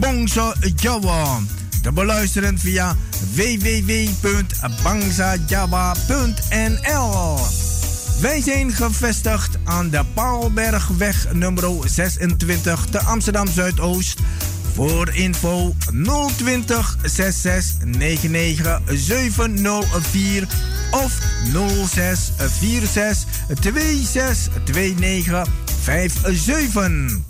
Bongso Jawa. Te beluisteren via www.bangsajawa.nl. Wij zijn gevestigd aan de Paalbergweg nummer 26 te Amsterdam Zuidoost. Voor info 020 66 99 704 of 06 46 26 29 57.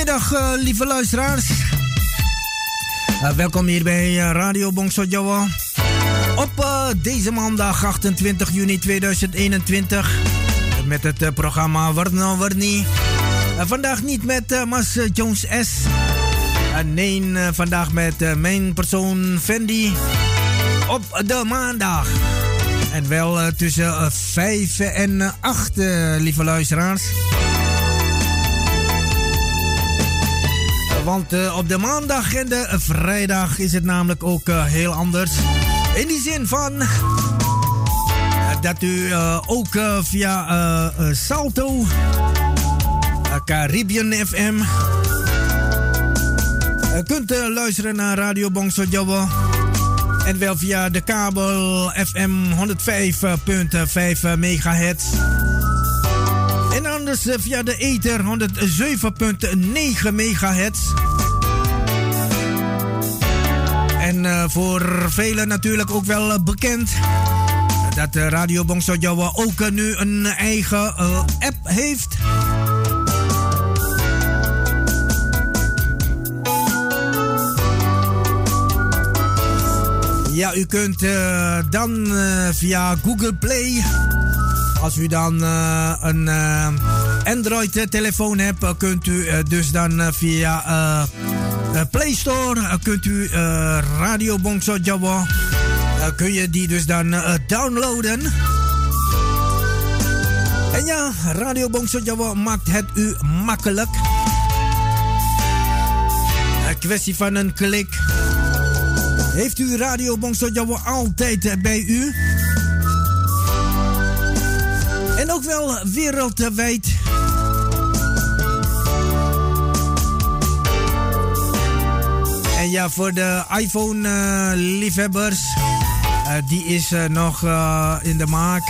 Goedemiddag uh, lieve luisteraars. Uh, welkom hier bij uh, Radio Bongso Jawa. Op deze maandag 28 juni 2021. Met het programma Warno Warni. vandaag niet met Mas Jones S. nee, vandaag met mijn persoon Fendi. Op de maandag. En wel tussen 5 en 8, lieve luisteraars. Want uh, op de maandag en de vrijdag is het namelijk ook uh, heel anders. In die zin van uh, dat u ook via Salto, Caribbean FM, kunt luisteren naar Radio Bongso Jawa. En wel via de kabel FM 105.5 megahertz. En anders via de ether 107.9 megahertz. Voor velen natuurlijk ook wel bekend dat Radio Bongso Jawa ook nu een eigen app heeft. Ja, u kunt dan via Google Play als u dan een Android-telefoon hebt, kunt u uh, dus dan via Play Store kunt u Radio Bongso Jawa kun je die dus dan downloaden. En ja, Radio Bongso Jawa maakt het u makkelijk. Een kwestie van een klik. Heeft u Radio Bongso Jawa altijd bij u? En ook wel wereldwijd. En ja, voor de iPhone-liefhebbers, uh, uh, die is uh, nog in de maak.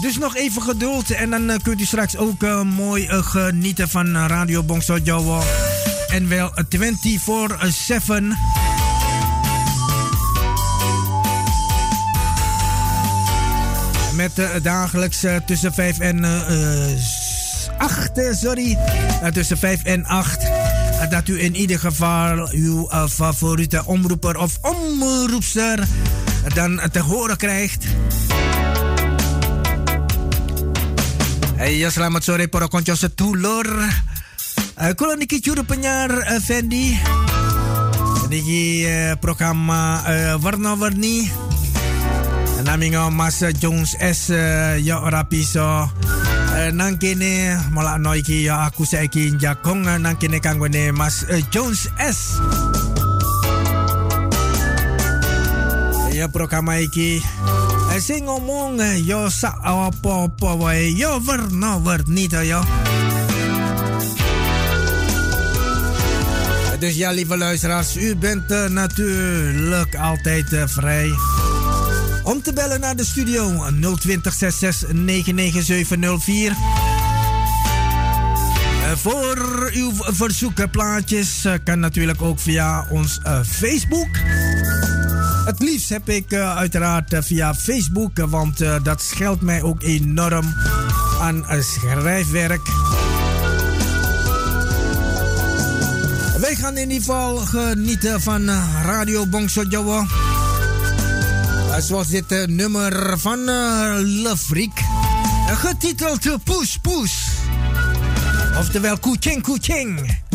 dus nog even geduld en dan kunt u straks ook mooi genieten van Radio Bongso Jawa. En wel 24-7. met dagelijks tussen 5 en uh, 8, sorry. tussen 5 en 8. Dat u in ieder geval uw favoriete omroeper of omroepster dan te horen krijgt. Hey, selamat sore para konco setulur. Kulo niki juru penyiar Fendi. Niki programma warna-warni. namingo Mas Jones S yo uh, nang kene mola no iki yo aku saiki jakong uh, nang kene kanggone Mas uh, Jones S. Ya programa iki sing ngomong yo sa apa-apa wae yo warna warni to yo Dus ja, lieve luisteraars, u bent uh, natuurlijk altijd uh, vrij om te bellen naar de studio 020 66 99704. Voor uw verzoekenplaatjes uh, kan natuurlijk ook via ons uh, Facebook. Het liefst heb ik uiteraard via Facebook, want dat scheelt mij ook enorm aan schrijfwerk. Wij gaan in ieder geval genieten van Radio Bongso Jawa. Zoals dit uh, nummer van uh, Le Freak. Getiteld Poes Poes. Oftewel Kuching Kuching.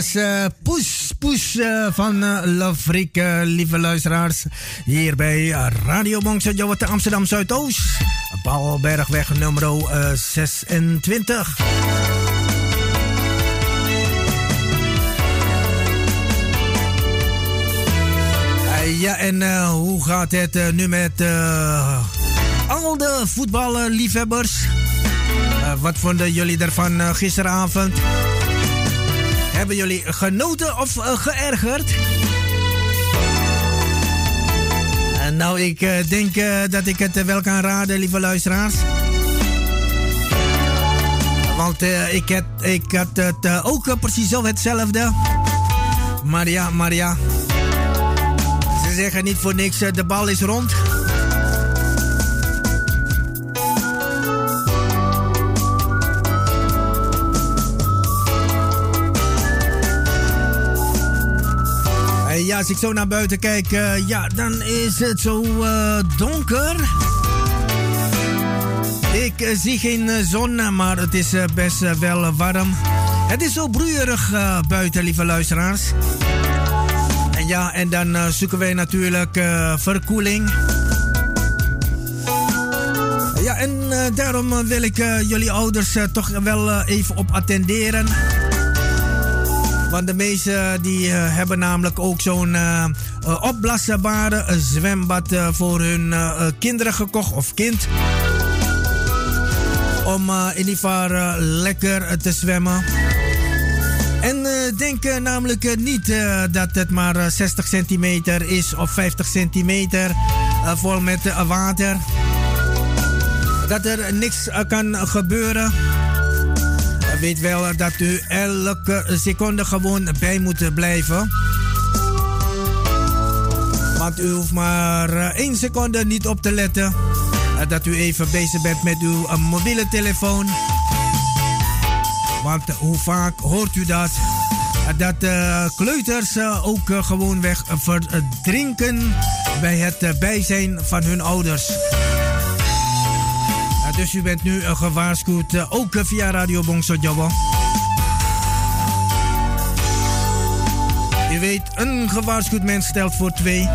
Was uh, Poes Poes uh, van uh, lieve luisteraars. Hier bij Radio Bongso Jawate Amsterdam Zuidoost. Paalbergweg nummer 26. ja, en hoe gaat het nu met al de voetballiefhebbers? wat vonden jullie ervan gisteravond? Hebben jullie genoten of uh, geërgerd? Uh, nou, ik uh, denk dat ik het wel kan raden, lieve luisteraars. Want ik, had, ik had het ook precies zo hetzelfde. Maar ja. Ze zeggen niet voor niks, de bal is rond. Ja, als ik zo naar buiten kijk, uh, ja, dan is het zo uh, donker. Ik zie geen zon, maar het is best wel warm. Het is zo broeierig buiten, lieve luisteraars. En ja, en dan zoeken wij natuurlijk verkoeling. Ja, en daarom wil ik jullie ouders toch wel even op attenderen. Want de meesten die uh, hebben namelijk ook zo'n uh, uh, opblasbare zwembad voor hun kinderen gekocht of kind. Om in ieder geval lekker te zwemmen. En denk namelijk niet dat het maar 60 centimeter is of 50 centimeter vol met water. Dat er niks kan gebeuren weet wel dat u elke seconde gewoon bij moet blijven. Want u hoeft maar eh, één seconde niet op te letten. Eh, dat u even bezig bent met uw eh, mobiele telefoon. Want hoe vaak hoort u dat? Dat kleuters ook gewoon weg verdrinken bij het bijzijn van hun ouders. Dus u bent nu gewaarschuwd, eh, ook via Radio Bongso Jabba. U weet, een gewaarschuwd mens stelt voor twee.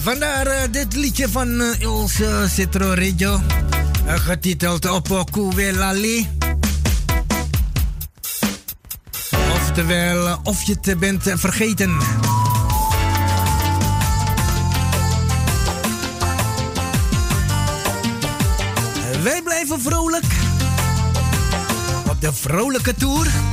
Vandaar dit liedje van Ilse Citro uh, getiteld Op Lali. Oftewel, of je het bent vergeten. Wij blijven vrolijk. Op de vrolijke tour.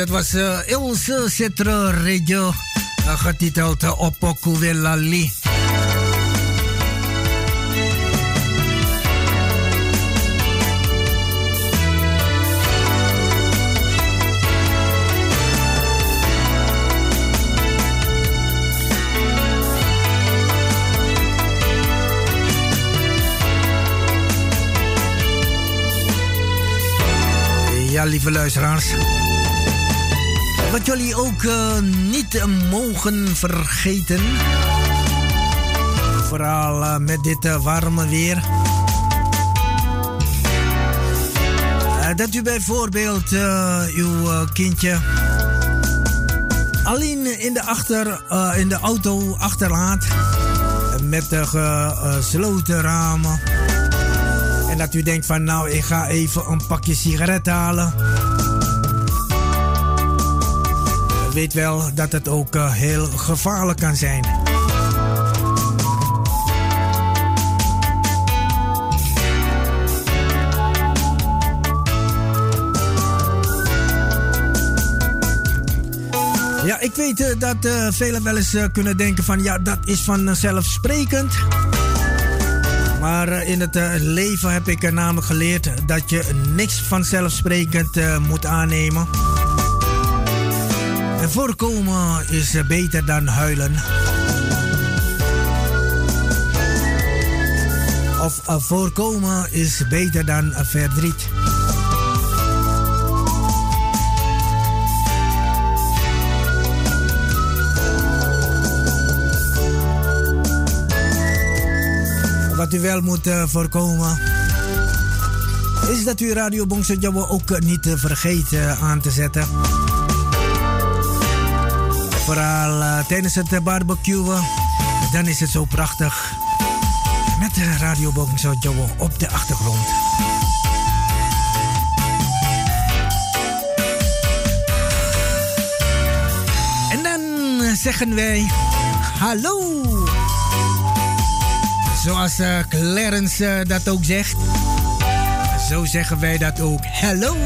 Dat was uh, Ilse Citro Radio, uh, getiteld uh, Opoku Velali. Ja, lieve luisteraars. Wat jullie ook uh, niet mogen vergeten. Vooral uh, met dit warme weer. dat u bijvoorbeeld uw kindje alleen in de, achter, in de auto achterlaat. Met de gesloten ramen. En dat u denkt van nou, ik ga even een pakje sigaret halen. Weet wel dat het ook uh, heel gevaarlijk kan zijn. Ja, ik weet uh, dat uh, velen wel eens kunnen denken van ja, dat is vanzelfsprekend. Maar in het leven heb ik namelijk geleerd dat je niks vanzelfsprekend moet aannemen. En voorkomen is beter dan huilen. Of voorkomen is beter dan verdriet. Wat u wel moet voorkomen is dat u Radio Bongso ook niet vergeet aan te zetten. Vooral tijdens het barbecuen, dan is het zo prachtig. Met de Radio Bongso op de achtergrond. En dan zeggen wij hallo. Zoals Clarence dat ook zegt. Zo zeggen wij dat ook. Hallo.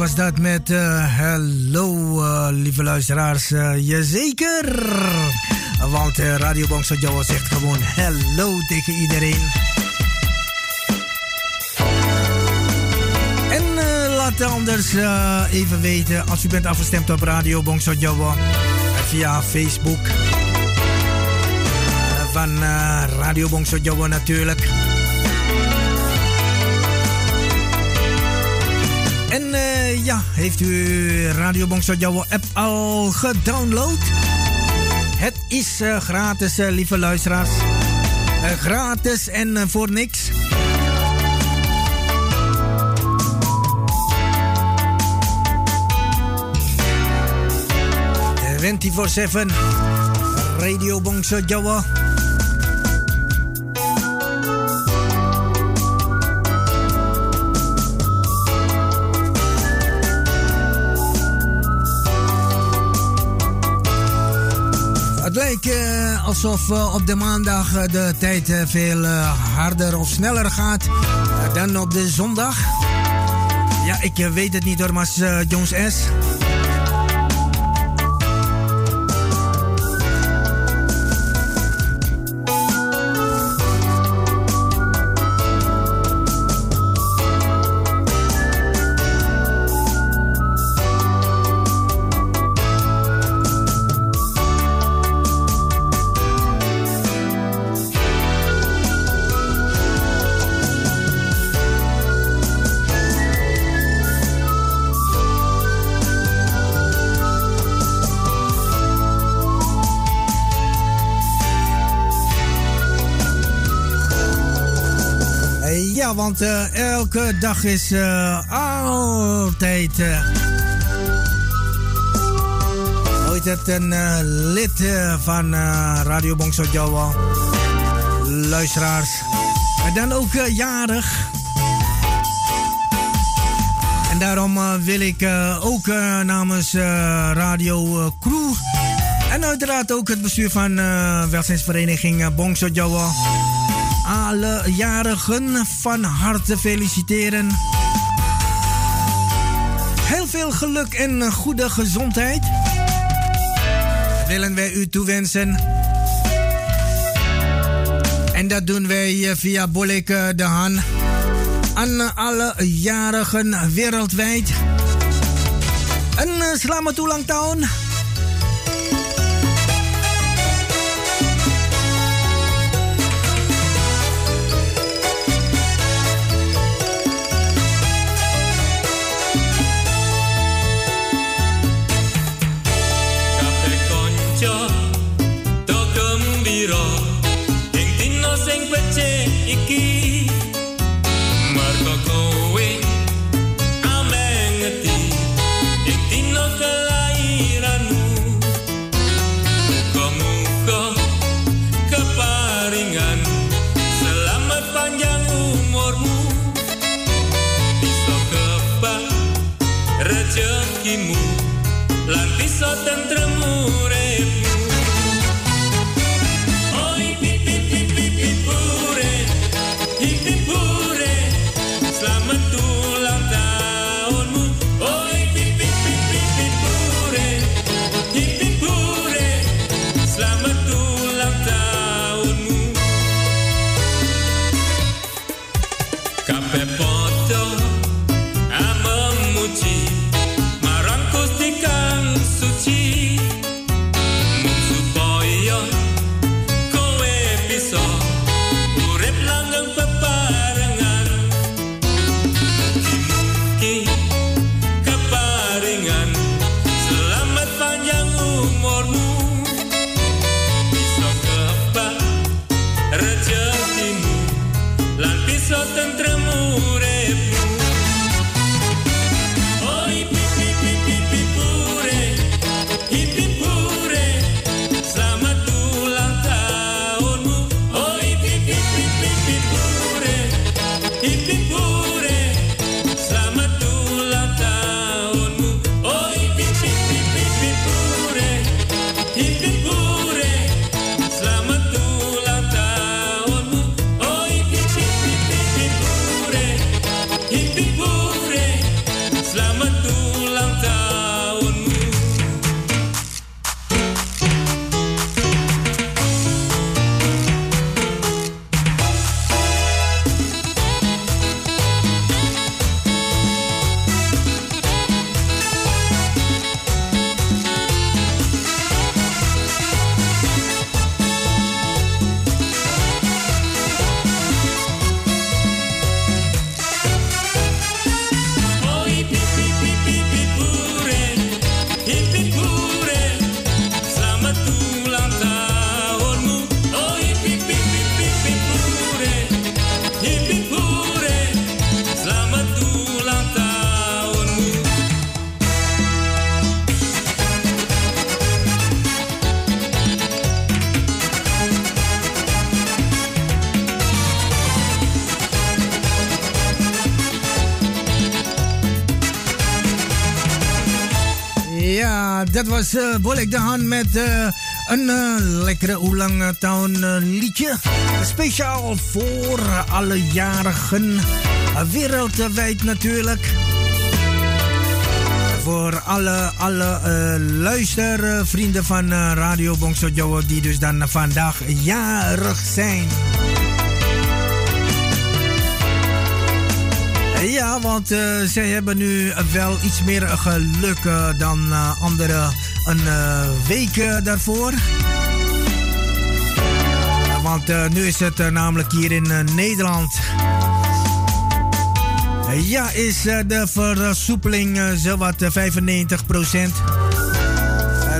Was dat met uh, Hello, uh, lieve luisteraars. Uh, jazeker. Want Radio Jawa zegt gewoon hello tegen iedereen. En laat anders even weten als u bent afgestemd op Radio Jawa. Via Facebook. Van Radio Jawa natuurlijk. Uh, ja, heeft u Radio Bongso app al gedownload? Het is uh, gratis, lieve luisteraars. gratis en voor niks. Uh, 24-7 Radio Bongso. Lijkt uh, alsof uh, op de maandag uh, de tijd veel harder of sneller gaat dan op de zondag. Ja, ik weet het niet hoor, maar Jones S. want uh, elke dag is uh, altijd. Uh, ooit het een lid van Radio Bongso Jawa. Luisteraars. En dan ook jarig. En daarom wil ik ook namens Radio Crew. En uiteraard ook het bestuur van welzijnsvereniging Bongso Jawa alle jarigen van harte feliciteren. Heel veel geluk en goede gezondheid willen wij u toewensen. En dat doen wij via Boleke de Han aan alle jarigen wereldwijd. Een slamatoelang town. iki. Mergo kowe ameng ngerti ing dina kelairanmu Muga-muga keparingan selamat panjang umurmu. Bisa kebak rezekimu lan bisa tentrem was uh, de Han met uh, een uh, lekkere Oelang Town liedje. Speciaal voor alle jarigen. wereldwijd natuurlijk. Voor alle, alle luistervrienden van Radio Bongso die dus dan vandaag jarig zijn. Ja, want zij hebben nu wel iets meer geluk dan uh, anderen een week daarvoor. Want nu is het namelijk hier in Nederland. Ja, is de versoepeling zowat 95%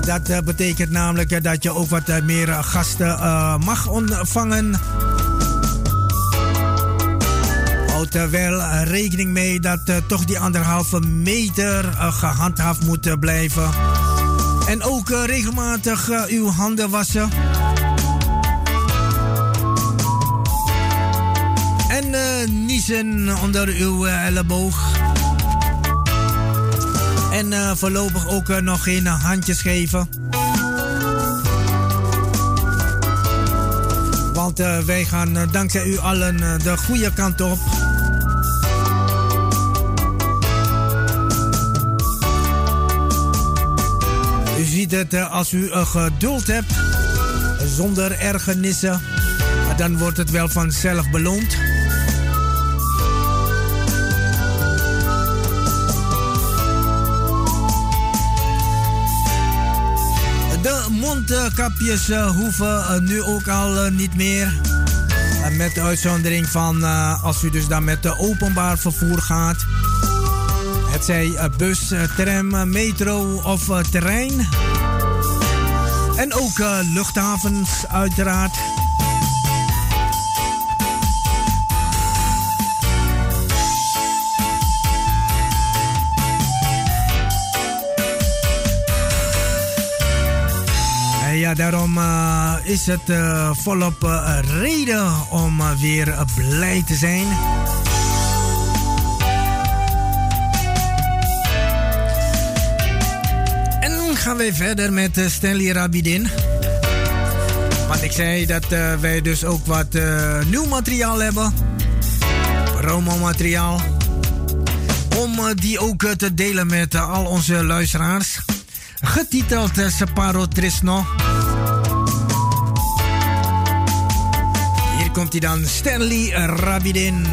dat betekent namelijk dat je ook wat meer gasten mag ontvangen houdt er wel rekening mee dat toch die anderhalve meter gehandhaafd moet blijven. En ook uh, regelmatig uw handen wassen. En niezen onder uw elleboog. En voorlopig ook nog geen handjes geven. Want wij gaan dankzij u allen de goede kant op. ziet het, eh, als u een geduld hebt, zonder ergernissen, dan wordt het wel vanzelf beloond. De mondkapjes eh, hoeven eh, nu ook al niet meer. Met de uitzondering van als u dus dan met de openbaar vervoer gaat. Het zij bus, tram, metro of terrein. En ook luchthavens uiteraard. Ja, daarom is het volop reden om weer blij te zijn. Gaan we verder met uh, Stanley Rabidin. Want ik zei dat uh, wij dus ook wat uh, nieuw materiaal hebben. Promo-materiaal. Om die ook te delen met al onze luisteraars. Getiteld Separo Trisno. Hier komt hij dan, Stanley Rabidin.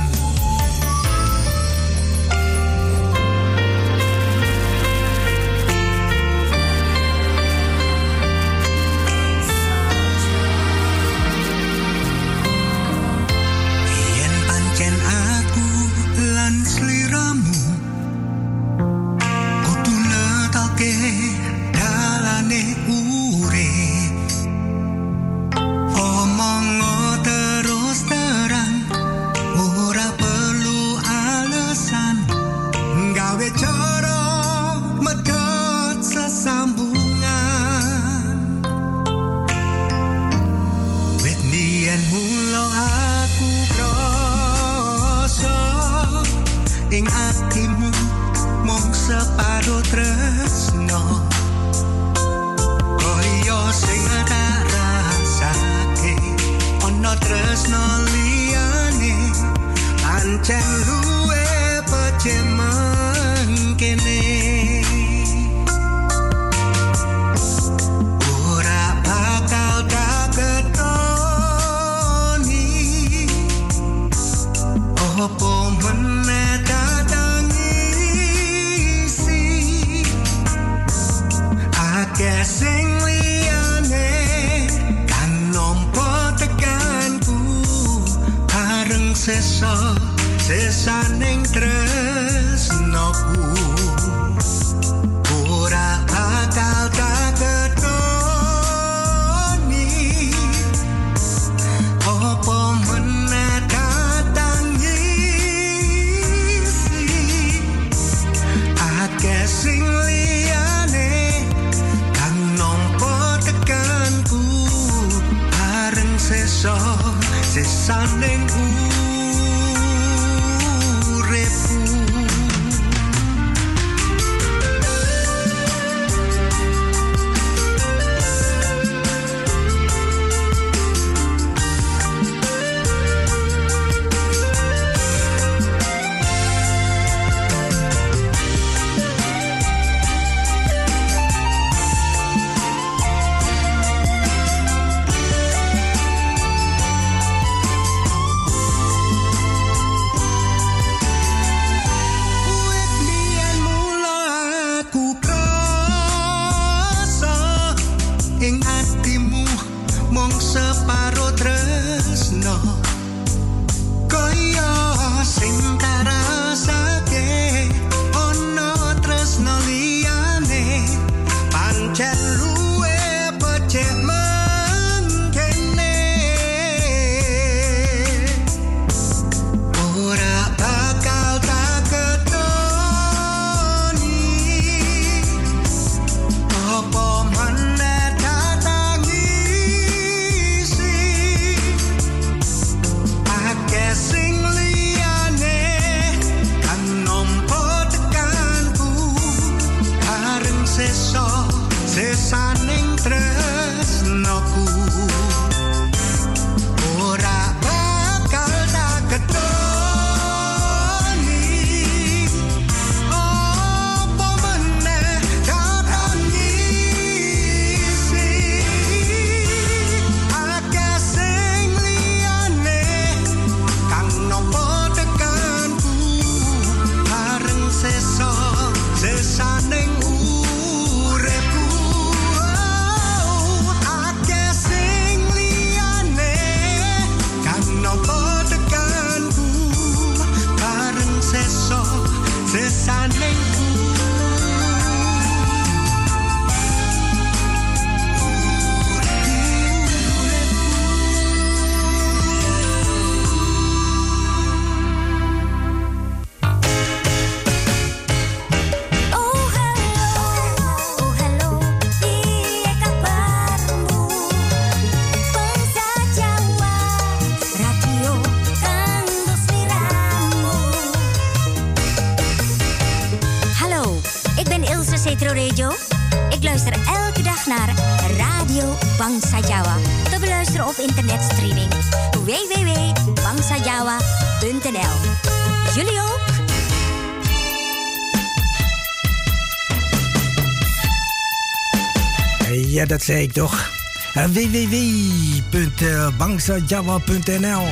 Dat zei ik toch? Eh, www.bangsajava.nl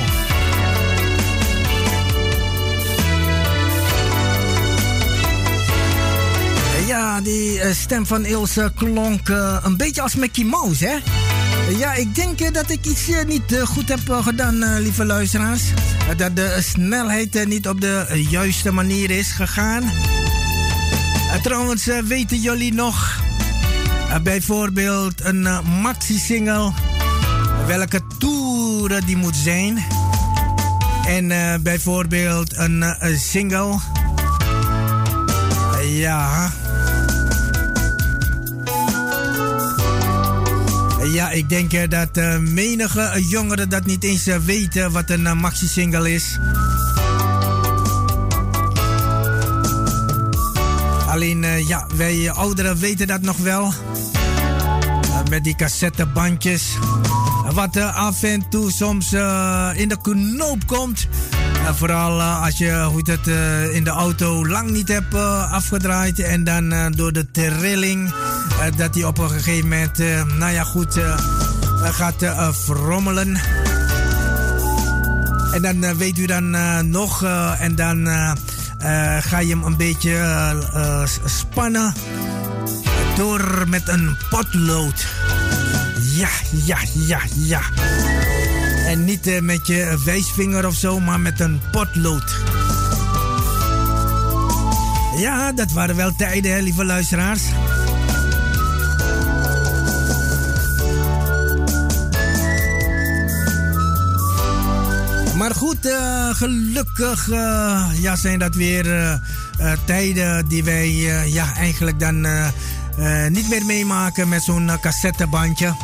Ja, die eh, stem van Ilse klonk eh, een beetje als Mickey Mouse, hè? Ja, ik denk dat ik iets niet goed heb gedaan, lieve luisteraars. dat de snelheid niet op de juiste manier is gegaan. trouwens, weten jullie nog eh, bijvoorbeeld een uh, maxi-single. Welke toeren die moet zijn. En uh, bijvoorbeeld een single. ja. Ja, ik denk dat menige jongeren dat niet eens weten wat een maxi-single is. Alleen, ja, wij ouderen weten dat nog wel met die cassettebandjes. Wat uh, af en toe soms in de knoop komt. Vooral als je hoe het, in de auto lang niet hebt afgedraaid. En dan door de trilling. dat die op een gegeven moment, nou ja goed, gaat frommelen. En dan weet u dan nog. en dan ga je hem een beetje spannen door met een potlood. Ja, ja, ja, ja. En niet met je wijsvinger of zo, maar met een potlood. Ja, dat waren wel tijden, hè, lieve luisteraars. Maar goed, uh, gelukkig uh, ja, zijn dat weer tijden die wij ja, eigenlijk dan niet meer meemaken met zo'n cassettebandje.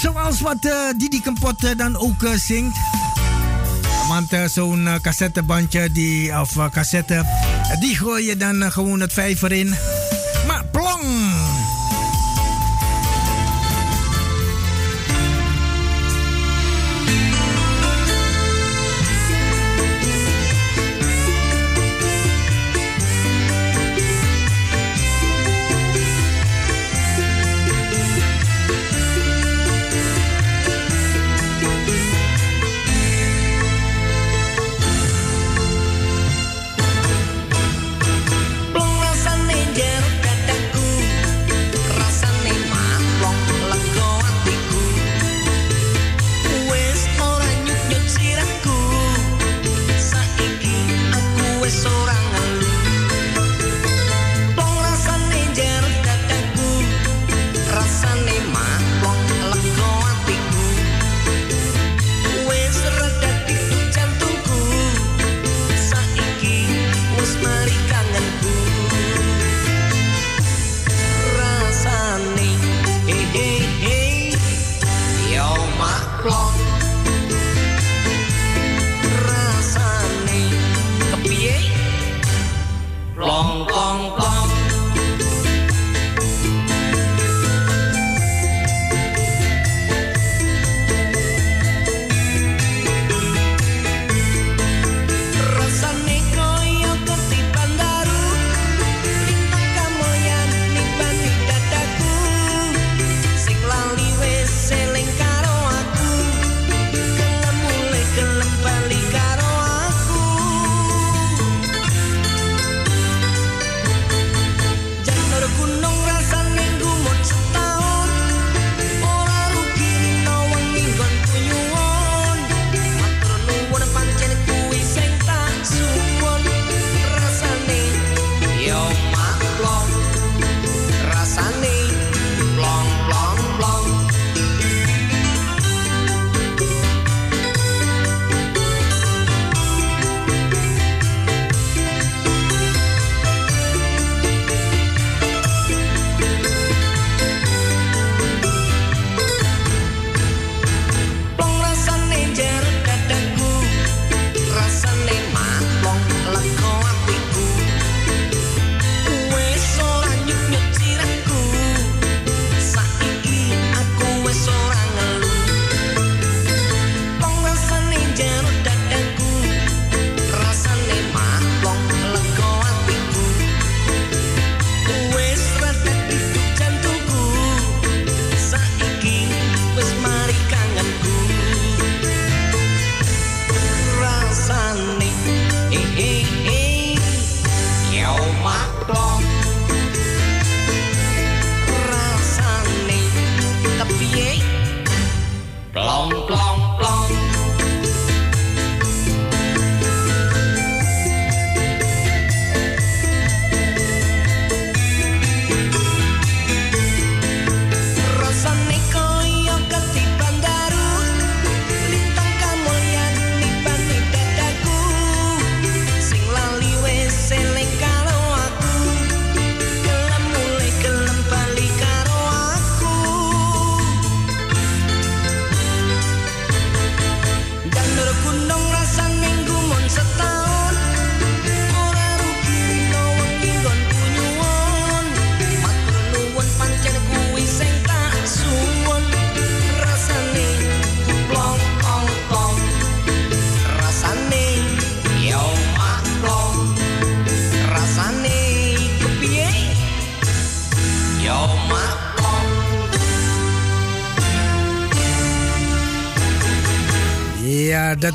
Zoals wat Didi Kampot dan ook zingt. Want zo'n cassettebandje die, of cassette, die gooi je dan gewoon het vijver in. Maar plong!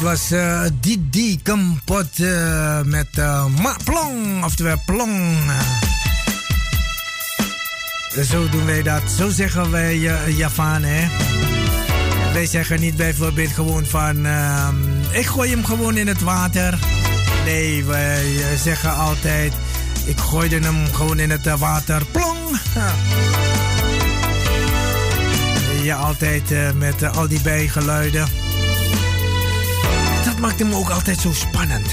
Dat was uh, Didi Kempot uh, met uh, Ma Plong, oftewel Plong. Zo doen wij dat. Zo zeggen wij uh, Javaan, hè. Wij zeggen niet bijvoorbeeld gewoon van... Ehm, ik gooi hem gewoon in het water. Nee, wij zeggen altijd... Ik gooide hem gewoon in het water. Plong! Ja, altijd met al die bijgeluiden maakt hem ook altijd zo spannend.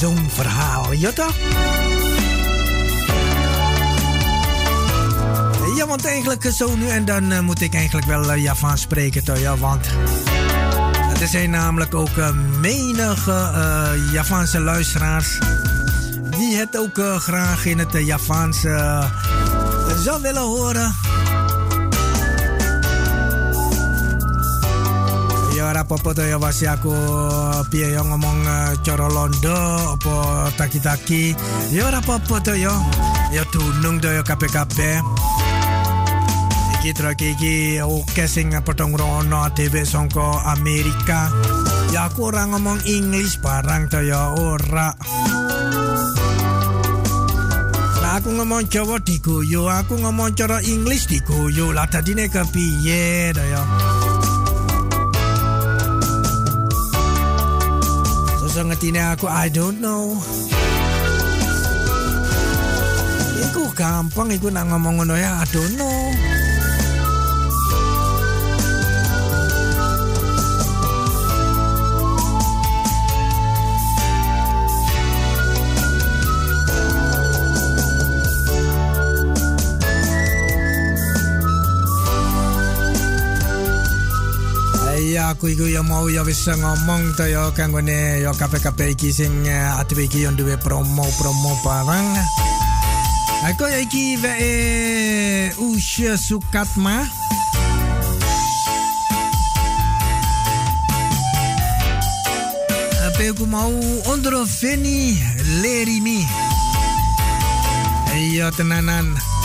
Zo'n verhaal, ja toch? Ja, want eigenlijk zo nu en dan uh, moet ik eigenlijk wel uh, spreken, toch? Ja, want er zijn namelijk ook menige Javaanse luisteraars die het ook graag in het Javaanse zou willen horen. Ora popo to ya wasi aku piye yo ngomong uh, coro londo apa taki-taki ya ora popo to yo ya tunung to yo kape-kape iki truk iki oke sing potong rono dhewe songko Amerika. Ya aku ora ngomong English barang to ya ora. Nah, aku ngomong Jawa diguyu, aku ngomong cara English diguyu. Lah dadine kepiye to ya? Ngerti aku I don't know. Iku gampang iku nak ngomong ya I don't know aku iku ya mau ya wis ngomong to ya kanggone ya kabeh-kabeh iki sing ati iki yo duwe promo-promo barang. Aku ya iki ve Usha Sukatma. Apa aku mau ondro Feni Lerimi. Iya tenanan.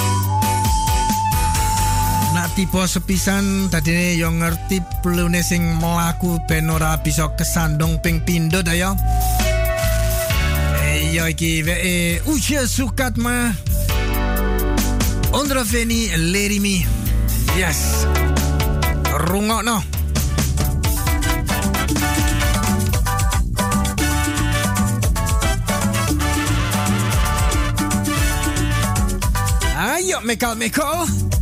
Tipe sepisan tadi yo ngerti pelune sing melaku ben ora bisa kesandung ping pindho ta yo. Yo iki we e uche sukat ma. Ondra veni lerimi. Yes. Rungokno. Ayo, mekal mekal.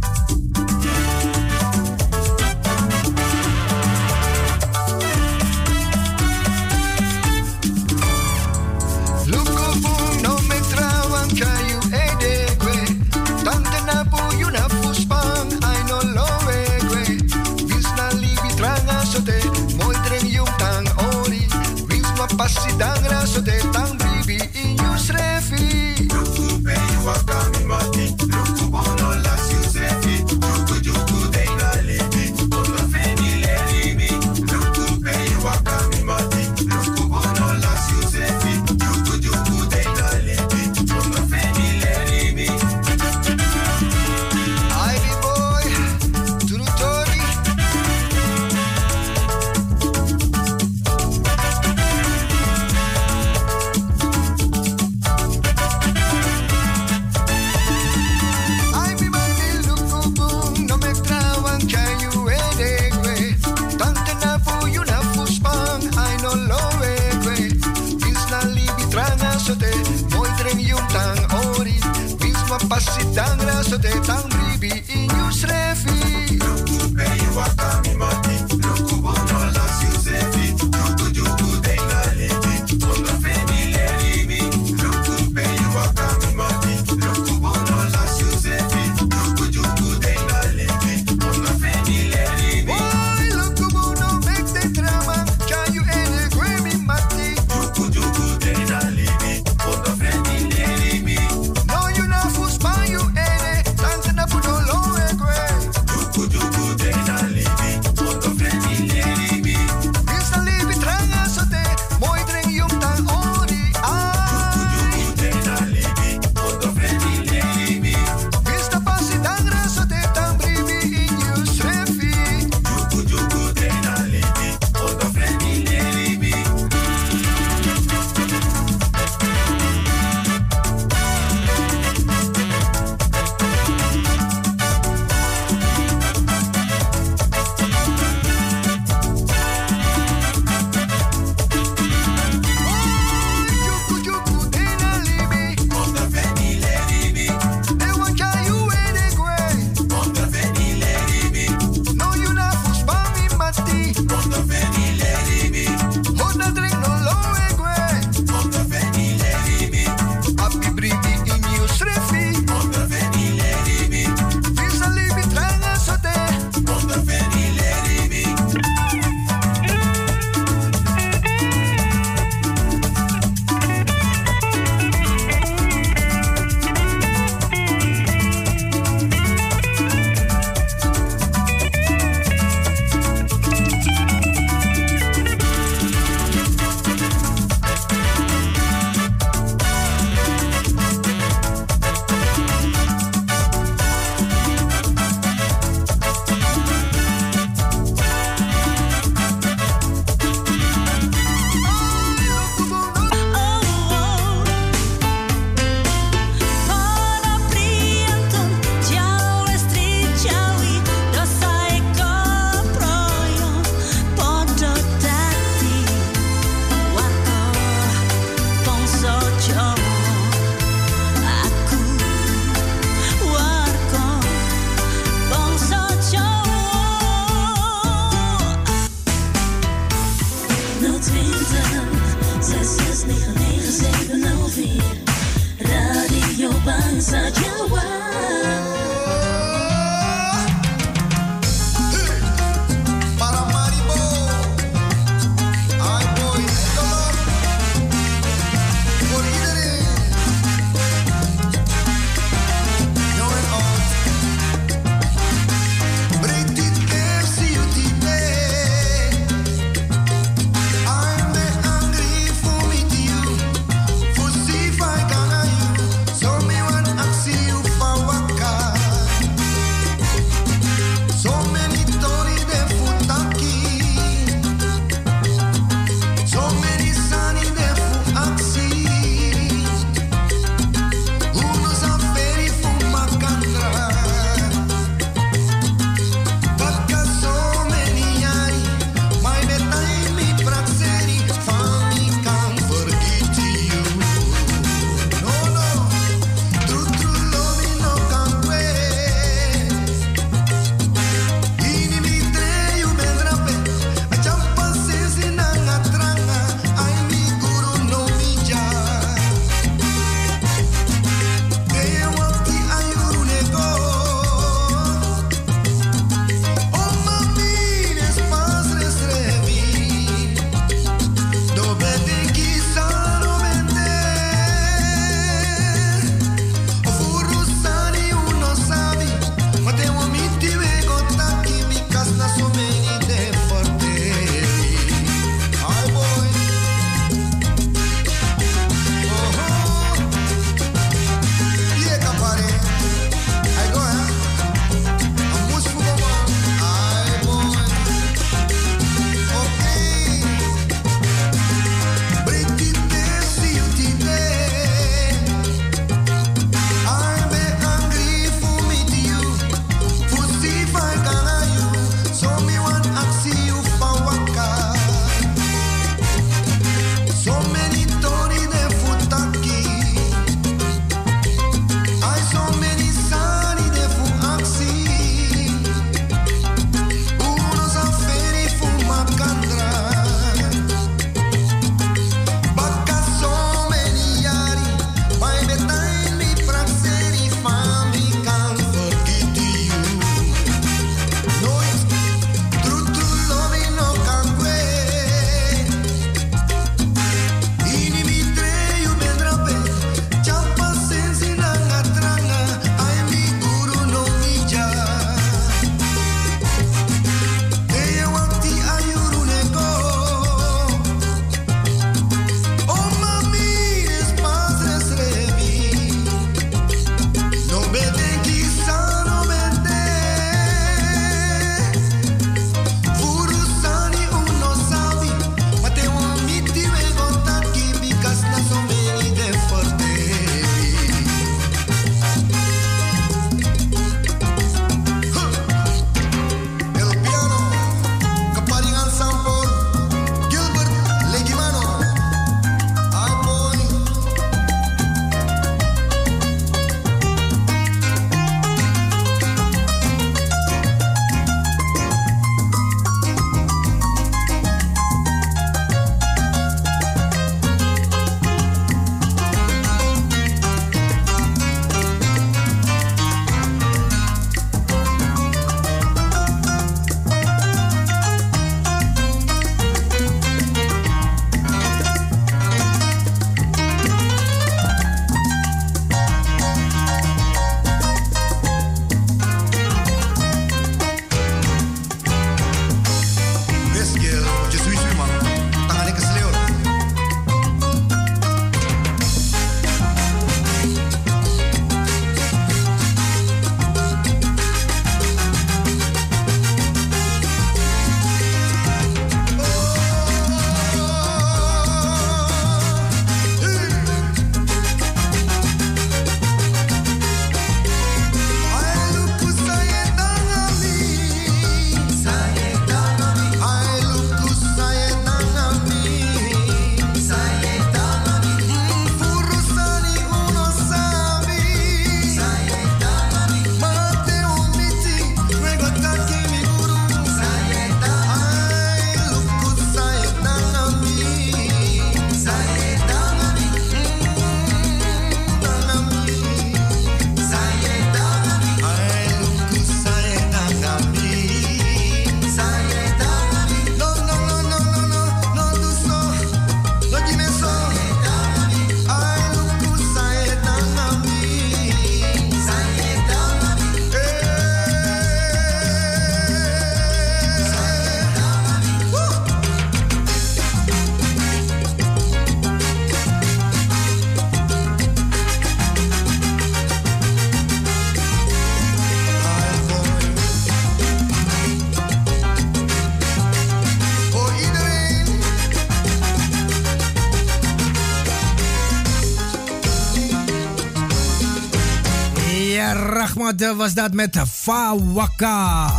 Was dat met Fawaka.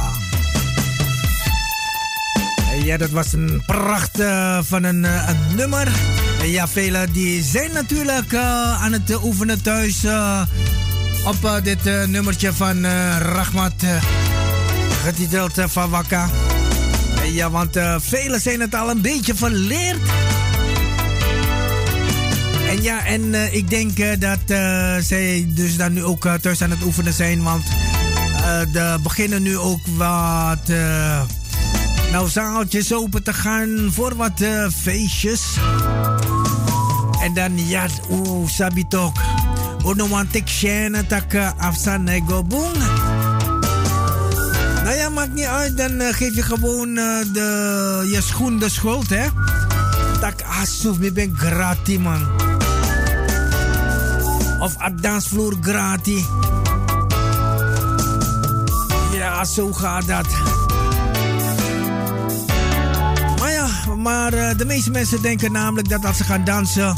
Ja, dat was een pracht van een, een nummer. Ja, velen die zijn natuurlijk aan het oefenen thuis op dit nummertje van Rahmat, getiteld Fawaka. Ja, want velen zijn het al een beetje verleerd. En ja, en uh, ik denk uh, dat uh, zij dus dan nu ook thuis aan het oefenen zijn. Want er beginnen nu ook wat nou, zaaltjes open te gaan voor wat feestjes. En dan, ja, oeh, sabi toch. Uno want ik shane tak afsan nego boom. Nou ja, maakt niet uit. Dan geef je gewoon de, je schoen de schuld, hè. Tak asuf, ik ben gratis, man of op dansvloer gratis. Ja, zo gaat dat. Maar ja, maar uh, de meeste mensen denken namelijk dat als ze gaan dansen,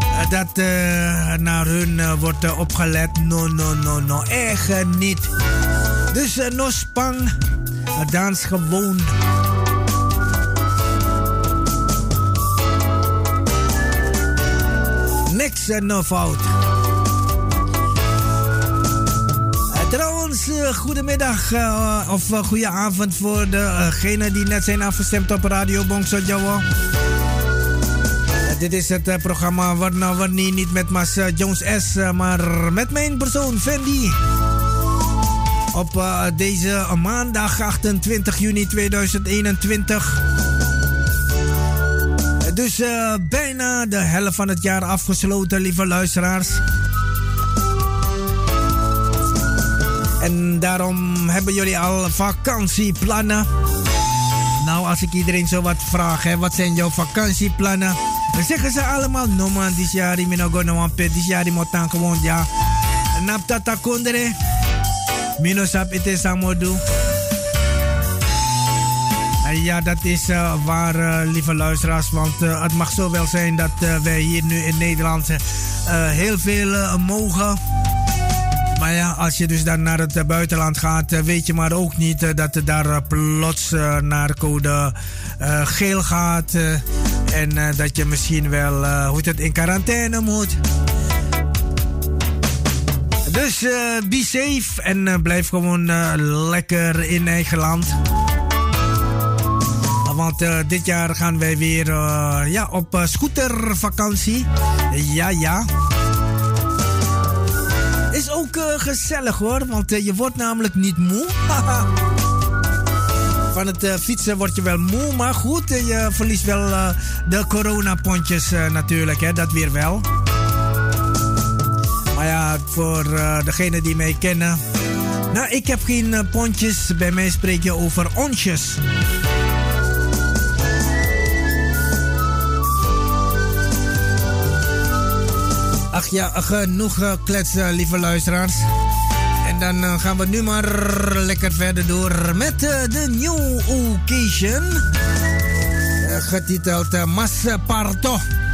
uh, dat uh, naar hun wordt opgelet. No, no, no, no, echt niet. Dus no spang, dans gewoon. Niks en no fout. Uh, goedemiddag uh, of uh, goede avond voor degenen die net zijn afgestemd op Radio Bongso Jawa. dit is het programma Warna Warni, niet met Mas Jones S, maar met mijn persoon Fendi. Op deze maandag 28 juni 2021. Dus bijna de helft van het jaar afgesloten, lieve luisteraars. En daarom hebben jullie al vakantieplannen. Nou, als ik iedereen zo wat vraag, hè, wat zijn jouw vakantieplannen? Dan zeggen ze allemaal, no man, dit jaar ik no go no pet, dit jaar moet dan gewoon ja. Nap tata kondere. Mino sap ite samodu. Ja, dat is uh, waar, uh, lieve luisteraars. Want uh, het mag zo wel zijn dat wij hier nu in Nederland heel veel mogen. Maar ja, als je dus dan naar het eh, buitenland gaat, eh, weet je maar ook niet eh, dat het daar plots naar code geel gaat. En dat je misschien wel, hoe het in quarantaine moet. Dus be safe en blijf gewoon lekker in eigen land. Want dit jaar gaan wij weer ja, op scootervakantie. Ja, ja ook gezellig hoor, want uh, je wordt namelijk niet moe. Van het uh, fietsen word je wel moe, maar goed, je verliest wel de coronapontjes natuurlijk, hè, dat weer wel. Maar ja, voor degenen die mij kennen. Nou, ik heb geen pontjes, bij mij spreek je over onsjes. Ach ja, genoeg uh, kletsen, lieve luisteraars. En dan uh, gaan we nu maar lekker verder door met de New Occasion. getiteld Massaparto. Suko-suko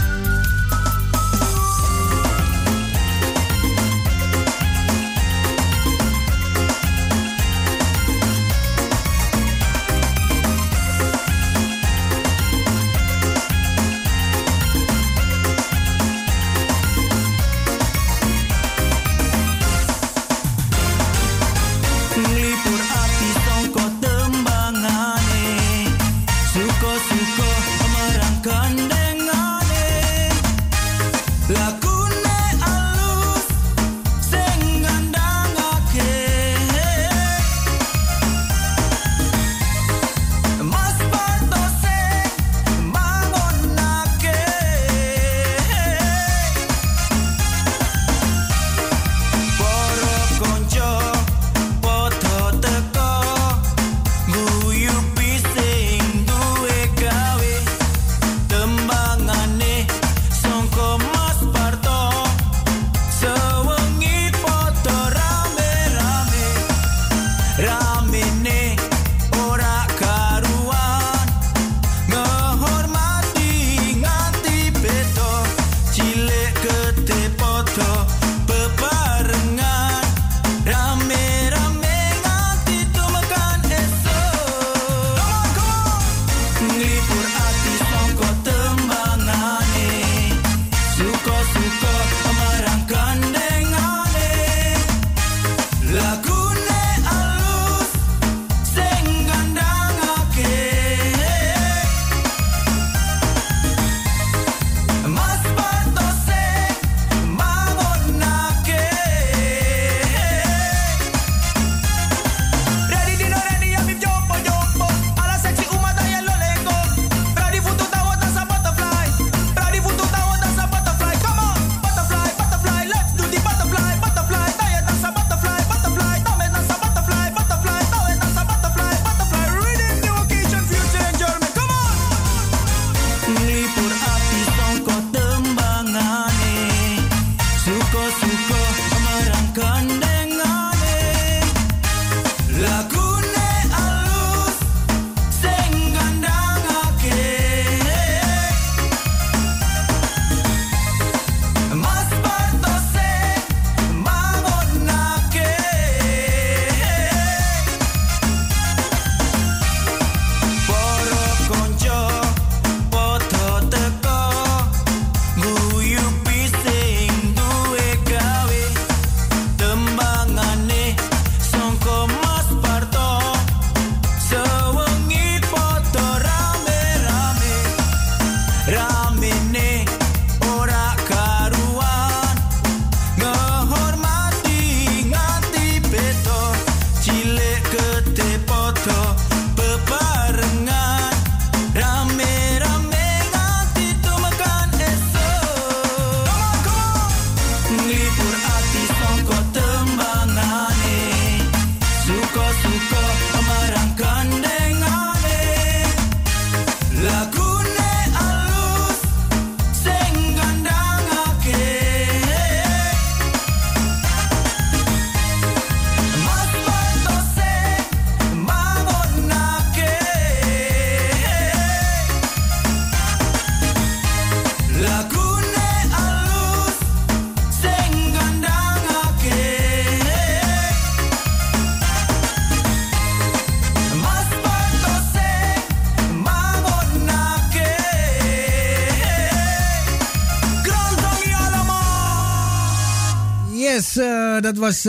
dat was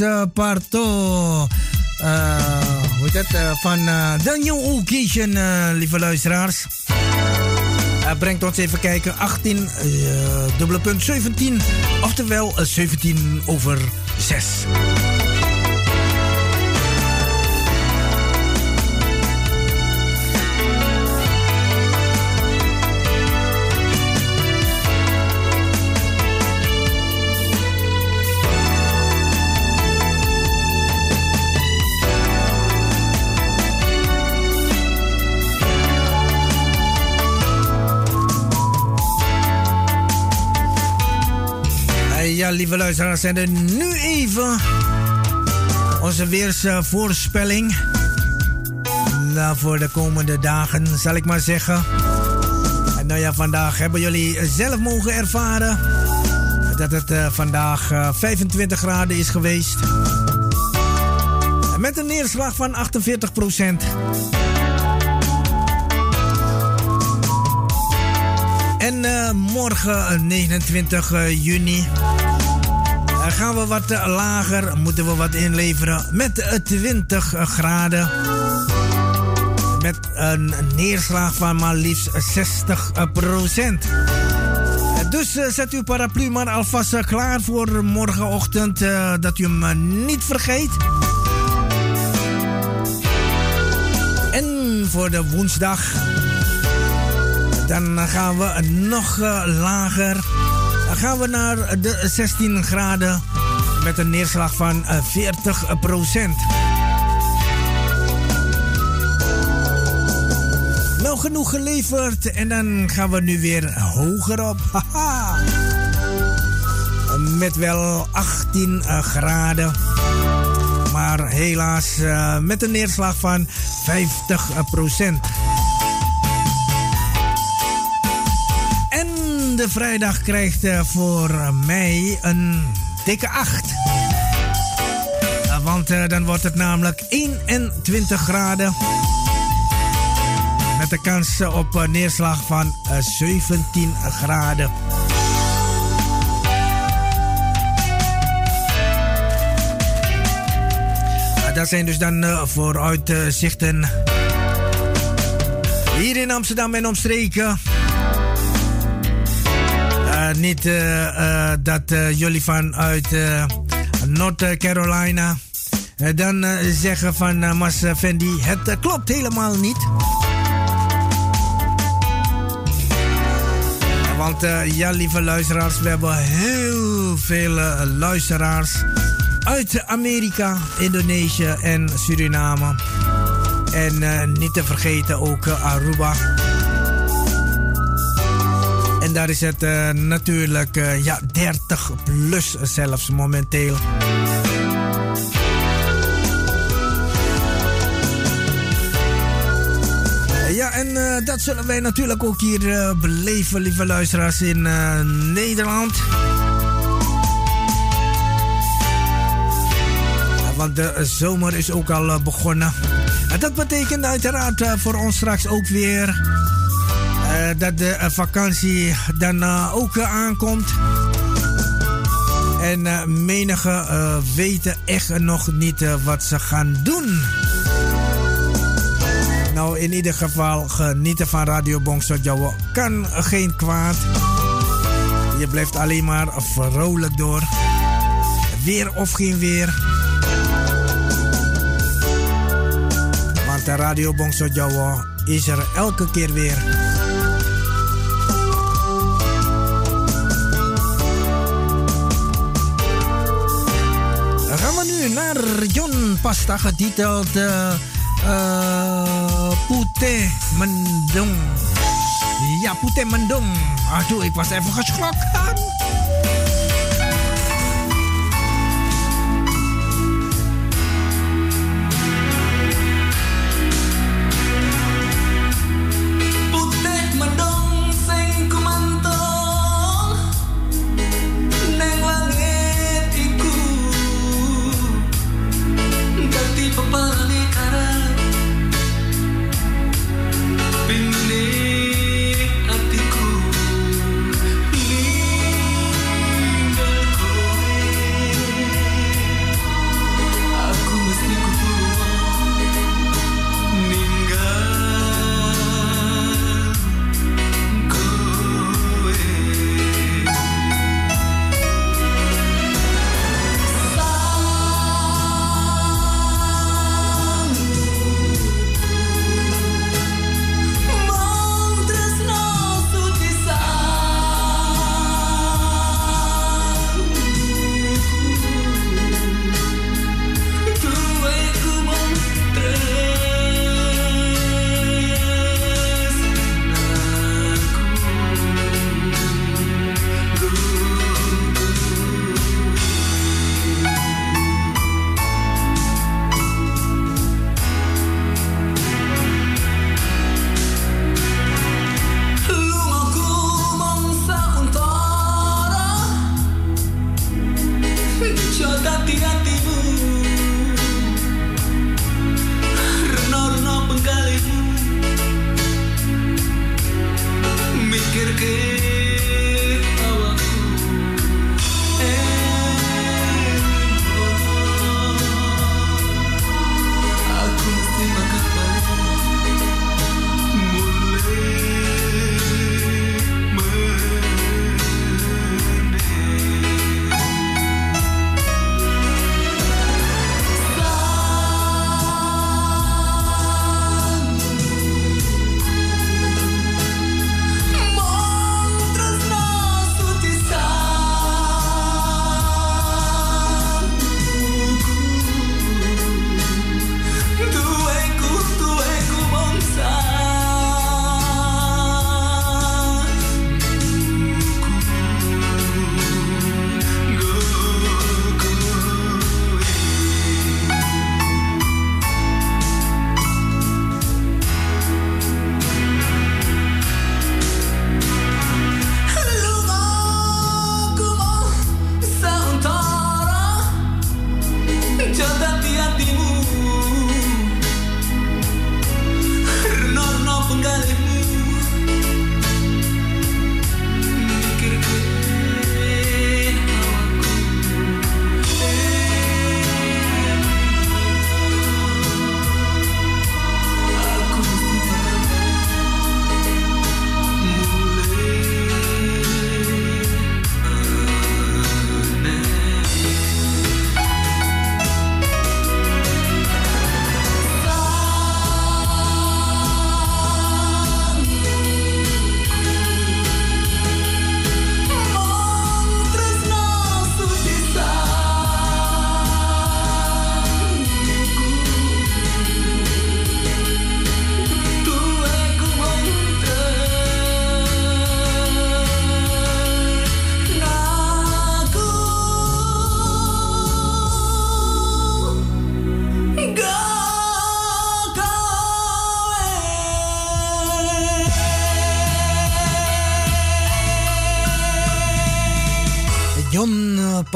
uh, Parto. Uh, hoe heet het? van The New Occasion, lieve luisteraars. brengt ons even kijken. 18, dubbele punt 17. Oftewel 17 over 6. Lieve luisteraars, zijn er nu even onze weersvoorspelling. Nou, voor de komende dagen, zal ik maar zeggen. En nou ja, vandaag hebben jullie zelf mogen ervaren dat het uh, vandaag uh, 25 graden is geweest. Met een neerslag van 48 procent. En uh, morgen 29 juni gaan we wat eh, lager, moeten we wat inleveren met 20 eh, graden. Met een neerslag van maar liefst 60 procent. Dus zet uw paraplu maar alvast klaar voor morgenochtend, dat u hem niet vergeet. En voor de woensdag, dan gaan we nog lager. Dan gaan we naar de 16 graden met een neerslag van 40 eh, procent. Nou, genoeg geleverd en dan gaan we nu weer hoger op. Haha. Met wel 18 eh, graden. Maar helaas uh, met een neerslag van 50 procent. Vrijdag krijgt voor mij een dikke 8. Want uh, dan wordt het namelijk 21 graden. Met de kans op uh, neerslag van uh, eh, 17 graden. dat zijn dus dan vooruitzichten. Hier in Amsterdam en omstreken. Eh, niet uh, dat jullie vanuit North Carolina dan zeggen van Mas Fendi, het klopt helemaal niet. Want ja, lieve luisteraars, we hebben heel veel luisteraars uit Amerika, Indonesië en Suriname. En niet te vergeten ook Aruba. En daar is het uh, natuurlijk uh, ja, 30 plus zelfs momenteel. Ja, en dat zullen wij natuurlijk ook hier beleven, lieve luisteraars, in Nederland. want de zomer is ook al begonnen. En dat betekent uiteraard voor ons straks ook weer dat de uh, vakantie dan uh, ook aankomt. En menige weten echt nog niet wat ze gaan doen. Nou, in ieder geval genieten van Radio Bongso kan geen kwaad. Je blijft alleen maar vrolijk door. Weer of geen weer. Want de Radio Bongso is er elke keer weer. John Pasta getiteld uh, uh, Pute Mendong. Ja, Pute Mendong. Aduh, ik was even geschrokken.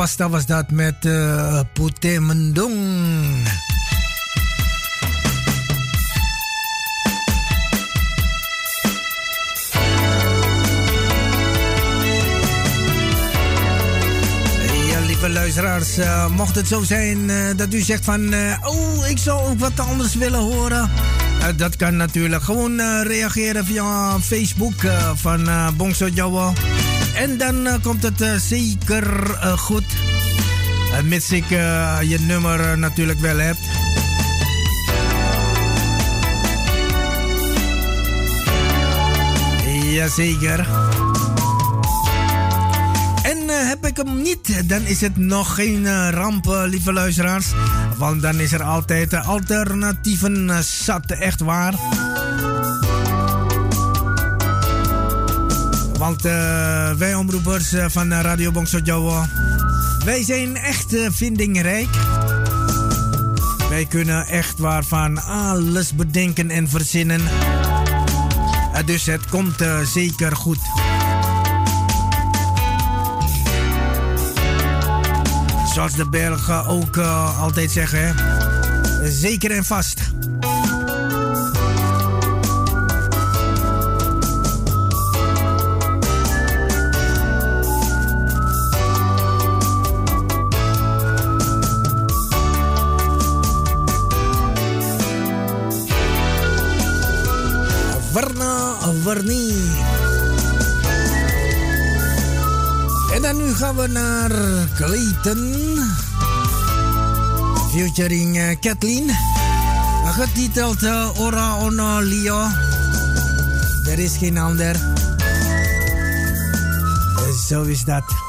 Pasta was dat met uh, Pute Mendong. luisteraars, uh, mocht het zo zijn uh, dat u zegt van... Oh, ik zou ook wat anders willen horen. dat kan natuurlijk. Gewoon reageren via Facebook van Bongso Jawa. En dan komt het zeker goed. mits ik je nummer natuurlijk wel heb. Jazeker. Eh, heb ik hem niet, dan is het nog geen ramp, lieve luisteraars. Want dan is er altijd alternatieven zat, echt waar. Want wij omroepers van Radio Bongso wij zijn echt vindingrijk. Wij kunnen echt waarvan alles bedenken en verzinnen. dus het komt zeker goed. Zoals de Belgen ook uh, altijd zeggen, zeker en vast. Gaan naar Clayton. Featuring uh, Kathleen. Getiteld uh, Ora Ono Lio. Er is geen ander. Zo is dat.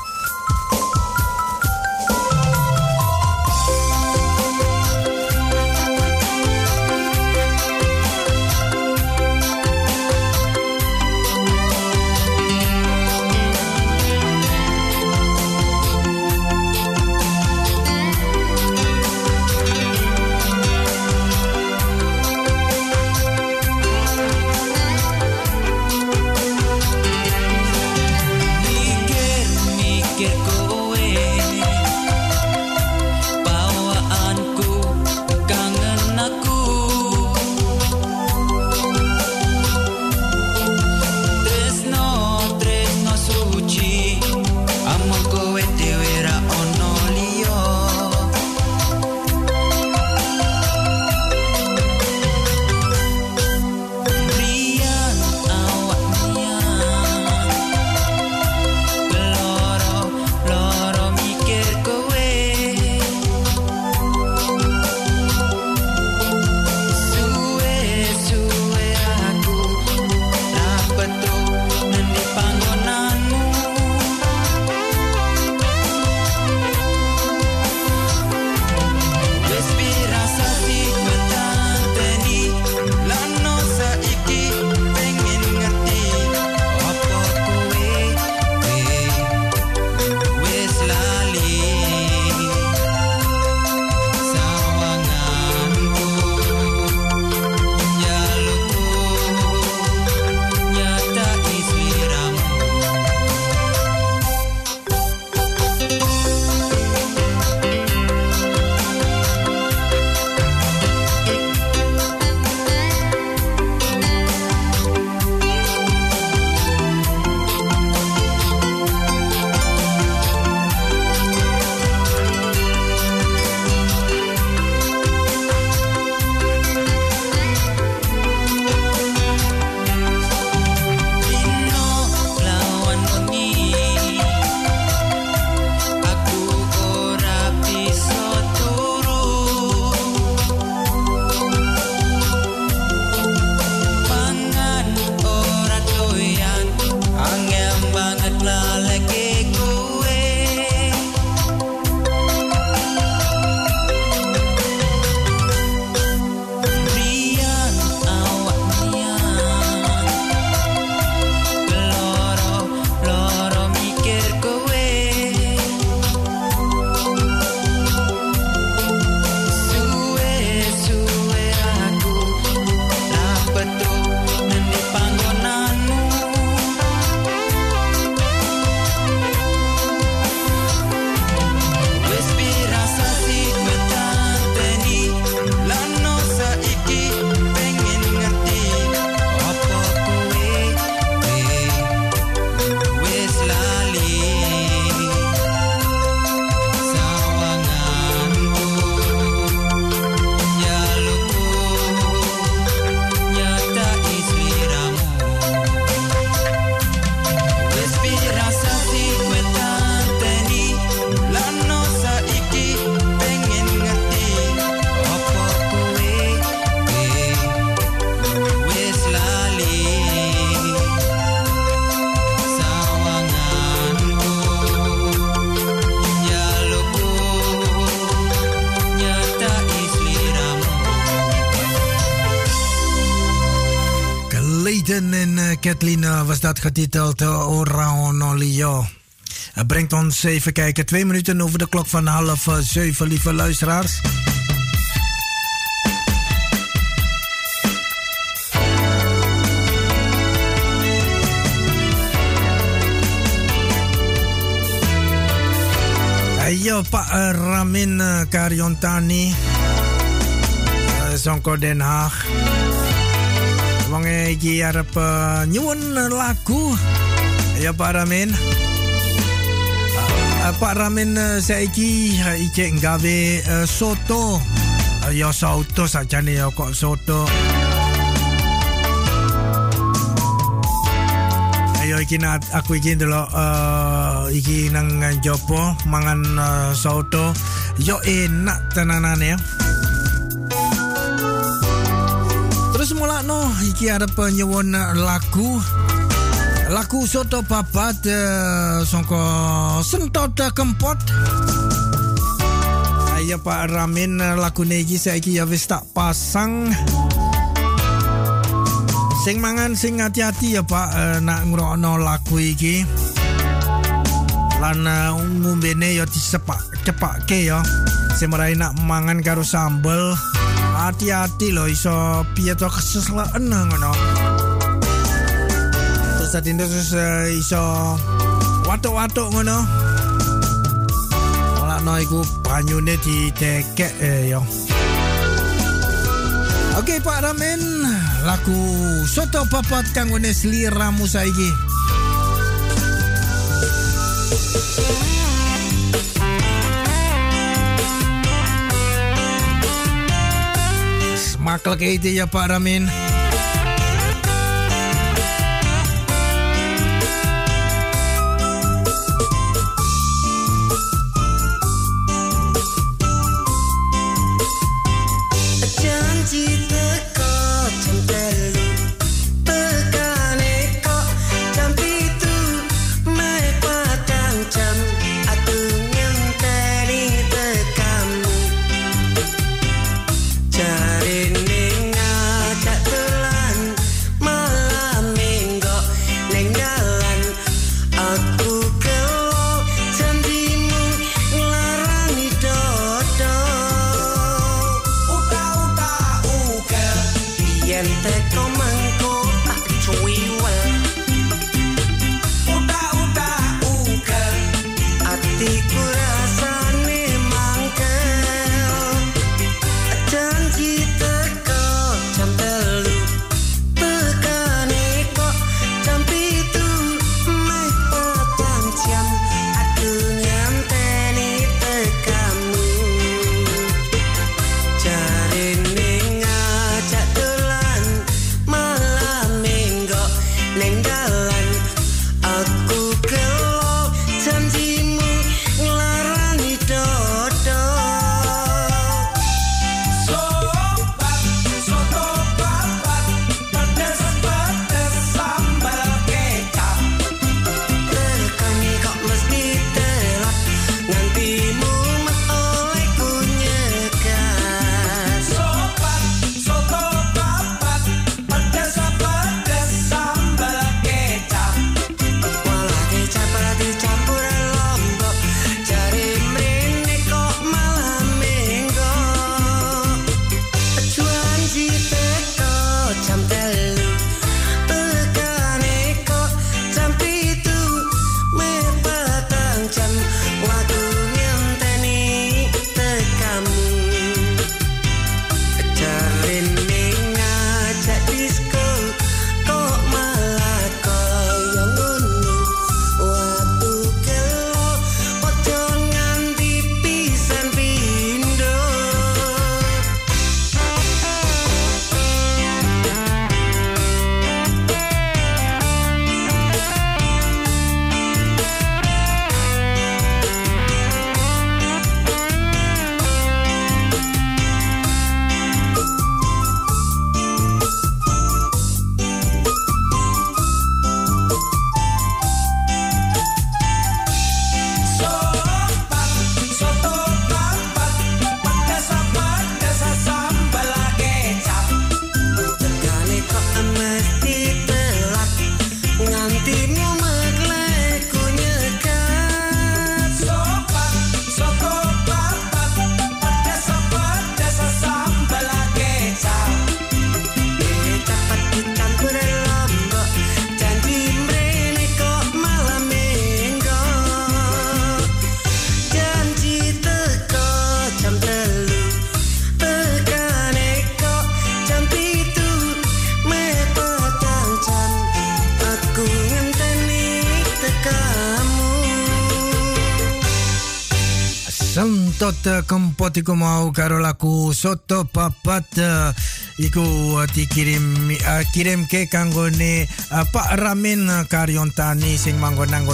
Kathleen was dat getiteld uh, Ora Onolio. Het brengt ons even kijken, twee minuten over de klok van half zeven, lieve luisteraars. Yo, Pak Ramin Karyontani. Songko Den Haag. Wong iki arep nyuwun lagu. Ya Pak Ramin. Pak Ramin saiki iki nggawe soto. Ya soto sajane ya kok soto. Ayo iki nak aku iki ndelok uh, iki nang jopo mangan uh, soto. Yo enak tenanane ya. Terus mula no iki ada penyewon lagu lagu soto papat uh, songko sentot kempot. Ayo Pak Ramin lagu iki saiki ya wis tak pasang. Sing mangan sing hati-hati ya Pak uh, nak ngrokno lagu iki. Lan uh, ngombene ya disepak cepake ya. Sing nak mangan karo sambel. Hati-hati loh iso piye to keseslaan ngono. Terus tadi terus uh, iso watuk-watuk ngono. Ora no iku banyune ditekek eh, yo. Oke okay, Pak Ramen, lagu soto papat kanggo seliramu saiki. Smakelijk eten ya Pak kempot iku mau karo lagu soto papat. Uh, iku uh, dikirim uh, kirim ke kanggone uh, Pak Ramin uh, Karyontani sing manggon nang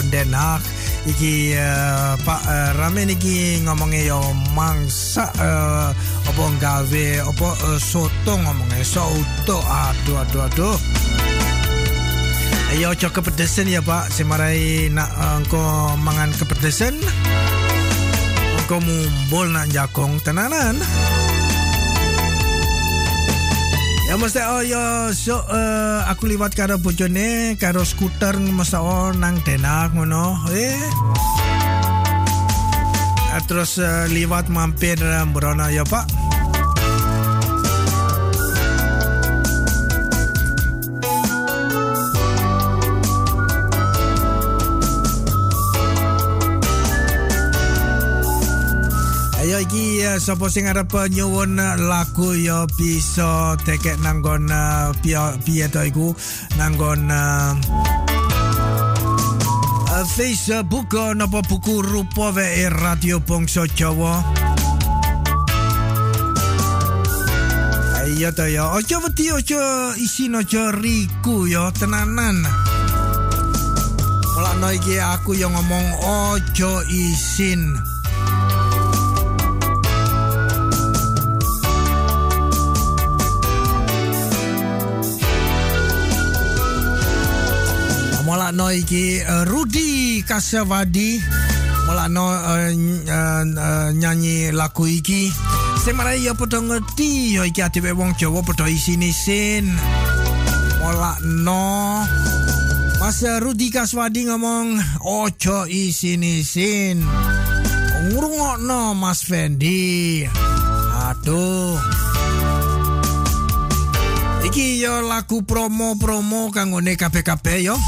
iki uh, Pak uh, Ramin iki ngomongnya yo mangsa uh, apa gawe apa uh, soto ngomongnya soto aduh aduh aduh. Ayo cok kepedesan ya pak. Semarai nak uh, engkau mangan kepedesan Mumbul nak jakong. Tenanan? Ya mesti oh yo so uh, aku liwat karo bojone karo skuter mesti oh nang denak ngono. Eh. Uh, terus uh, liwat mampir uh, Brono ya Pak Iki uh, sapa sing arep nyuwun uh, lagu ya bisa tekek nanggon uh, piye to iku nanggon Facebook napa buku rupa wae Radio Bangsa Jawa. Ayo to ya, ojo wedi ojo isin ojo riku ya tenanan. Mulane iki aku yang ngomong ojo isin. Molakno iki uh, Rudi Kasyawadi Molakno uh, uh, uh, nyanyi lagu iki. Sing marai ya padha ngerti ya iki adewe wong Jawa padha isin-isin Molakno Mas Rudi Kaswadi ngomong ojo isin-isin Ngrungokno Mas Fendi. Aduh. Iki yo lagu promo-promo kanggone kabeh-kabeh yo.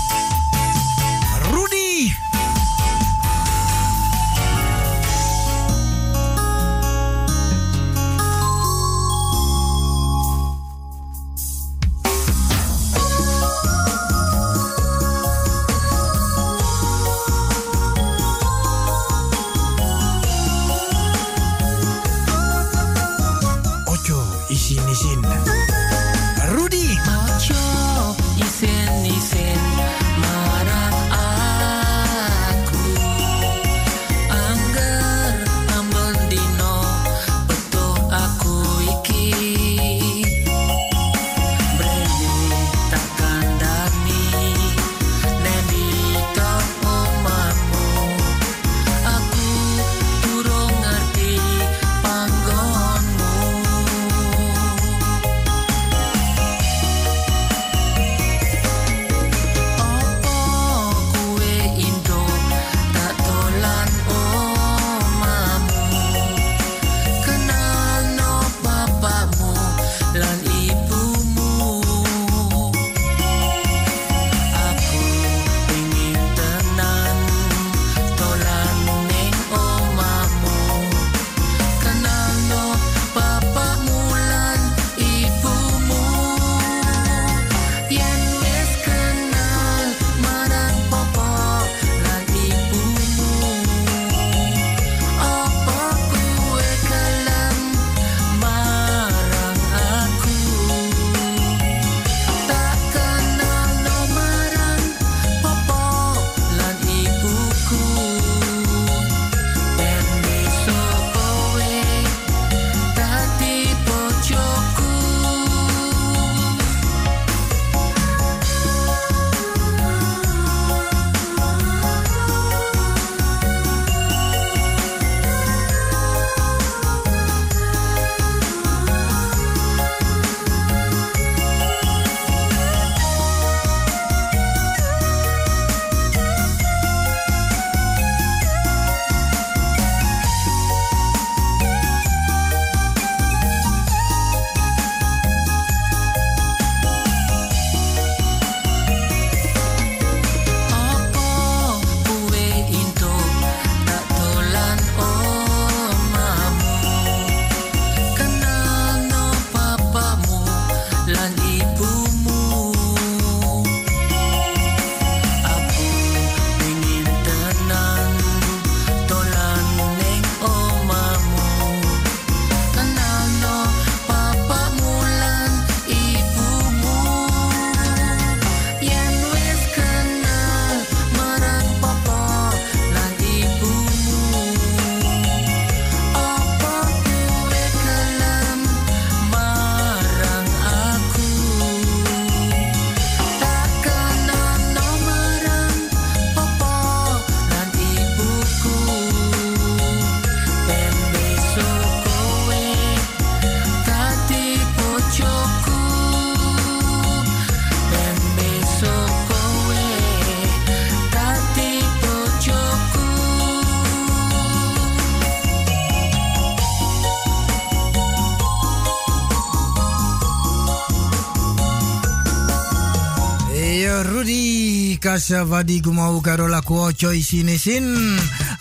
Kasa vadi mau karo laku ojo isini sin.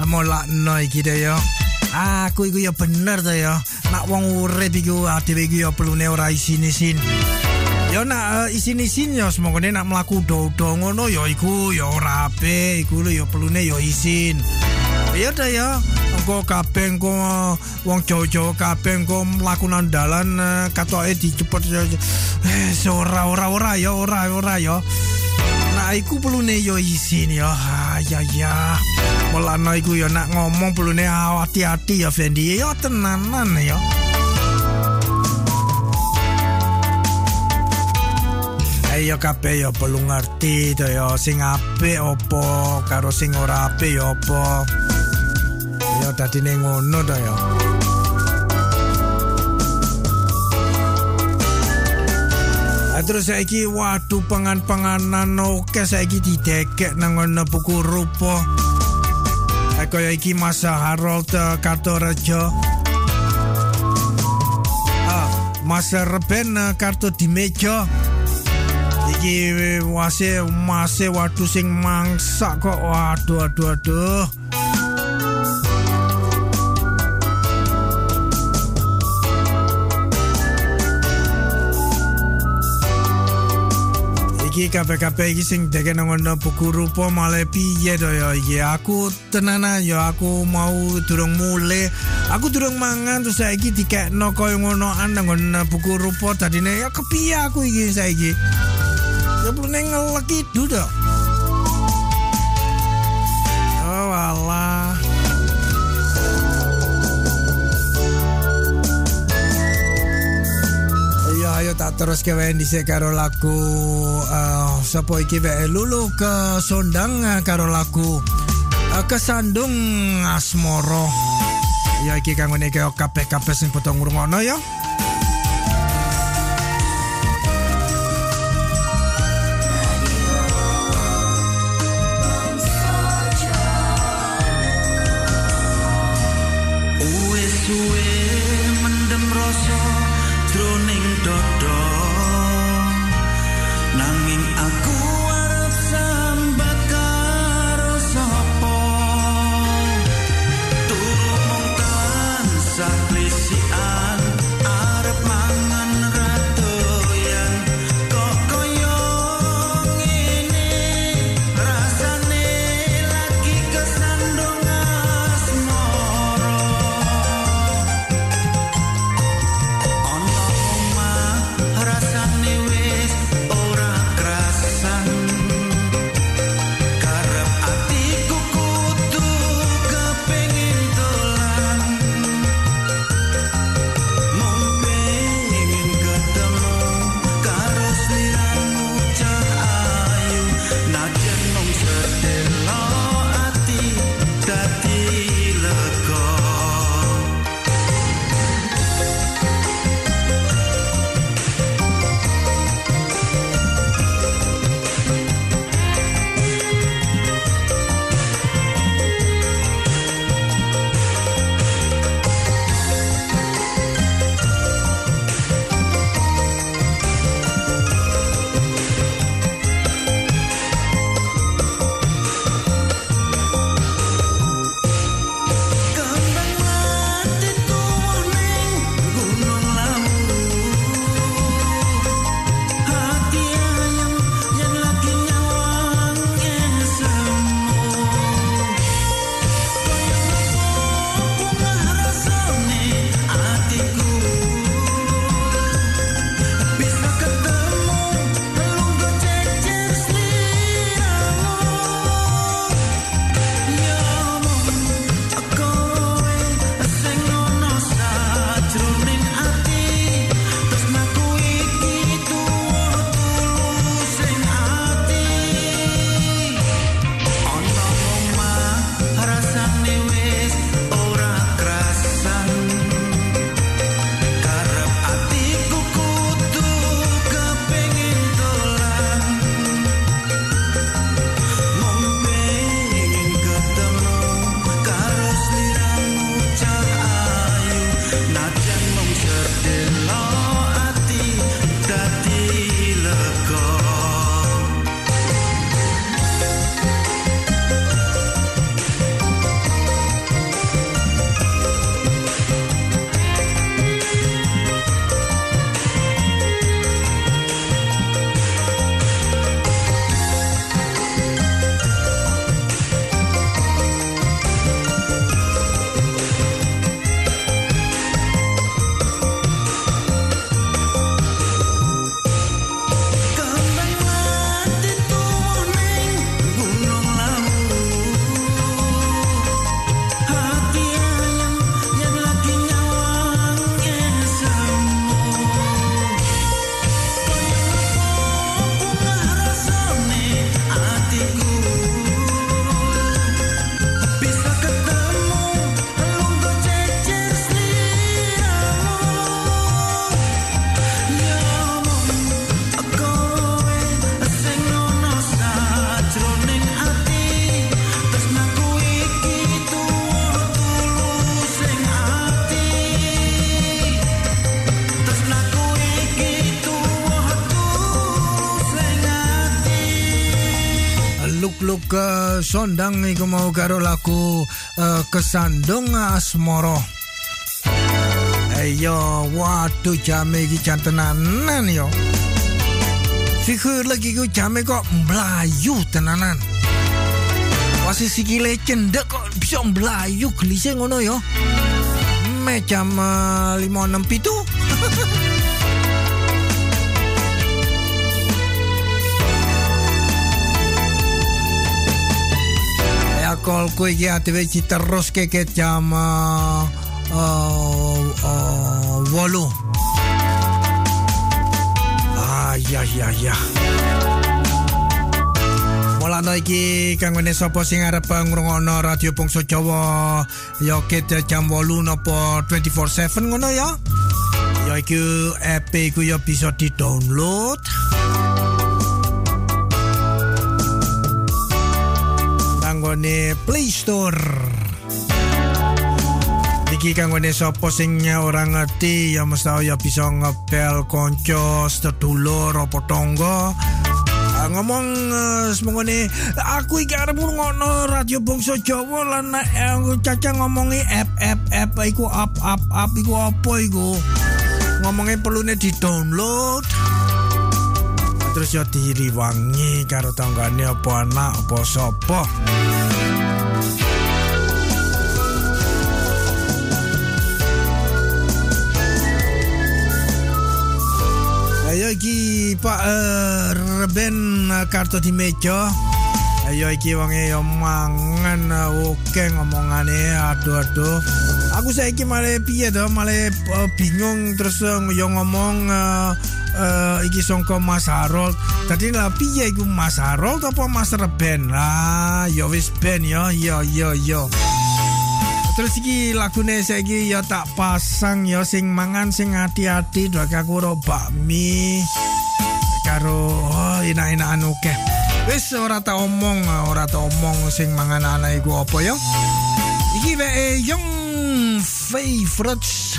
Mola no iki deh yo aku iku ya bener to ya. Nak wong urip iku adewe iku ya perlune ora isini sin. Ya nak uh, isin-isin ya semongone nak mlaku do-do ngono ya iku ora apik, iku lho ya perlune ya isin. Ya ta ya, engko kabeh engko wong Jawa-Jawa kabeh engko mlaku nang dalan uh, katoke dicepet eh ora ora ora ya ora ora ya. Iku perlune ya isin ya. Ah, ya ya. Mulane iku ya nak ngomong perlune hati-hati ya Fendi ya tenanan ya. Ayo kabeh ya perlu ngerti to ya sing apik apa karo sing ora apik ya apa. Ya dadine ngono to Terus saiki waduh pangan-panganan oke saiki didekek nang ngono buku rupa. Kaya iki masa Harold Kartorejo. Ah, masa Reben kartu di meja. Iki wase mase waduh sing mangsak kok waduh aduh aduh. Iki kabeh-kabeh iki sing deke nang buku rupa malah piye to ya iki? Aku tenanan ya aku mau durung mule aku durung mangan terus saiki dikekno koyo ngono nang ngono buku rupa dadine. Ya kepiye aku iki saiki? Ya perlu ngelek itu dong tak terus ke Wendy sih karo laku uh, eh, Sopo iki wae lulu ke Sondang eh, karo laku uh, eh, Kesandung Asmoro. Ya iki kang ini keo oh, kape-kape sing potong ngurung ya. Suwe mendem rasa droning dot angin aku Eh, sondang iku mau karo lagu uh, kesandung asmoro. Eh, Ayo, waduh jame iki jantenanan yo. Figur lagi ku jame kok melayu tenanan. Wasi sikile cendek kok bisa melayu gelise ngono yo. Me jam 5 kol ku iki atwe terus keke jam uh, uh, wolu. Ayah ya ya Mula iki kang ngene sapa sing arep ngrungokno radio Bangsa Jawa. Ya kita jam 8 napa 24/7 ngono ya. Ya iki EP ku ya bisa di-download. Kanggone Play Store. Iki kanggone sapa sing ora ngerti ya mesti ya bisa ngepel konco sedulur apa tangga. ngomong uh, semongone aku iki arep ngono radio bangsa Jawa lan uh, caca ngomongi app app app iku up up up iku apa iku perlu di download terus ya diriwangi karo tanggane apa anak apa sapa Ayo iki Pak uh, Reben uh, kartu di meja. Ayo iki wonge yo mangan oke ngomongane aduh aduh. Aku saiki malah piye to malah uh, bingung terus uh, yo ngomong uh, uh, iki songko Mas Harold. Tadi lah piye iku Mas Harold apa Mas Reben? Ah, yo wis ben yo yo yo yo. Terus iki lagune saiki ya tak pasang ya sing mangan sing hati-hati dok aku ro bakmi karo oh, enak-enakan oke. Wis ora tak omong, ora tak omong sing mangan anak iku apa ya. Iki wae young favorites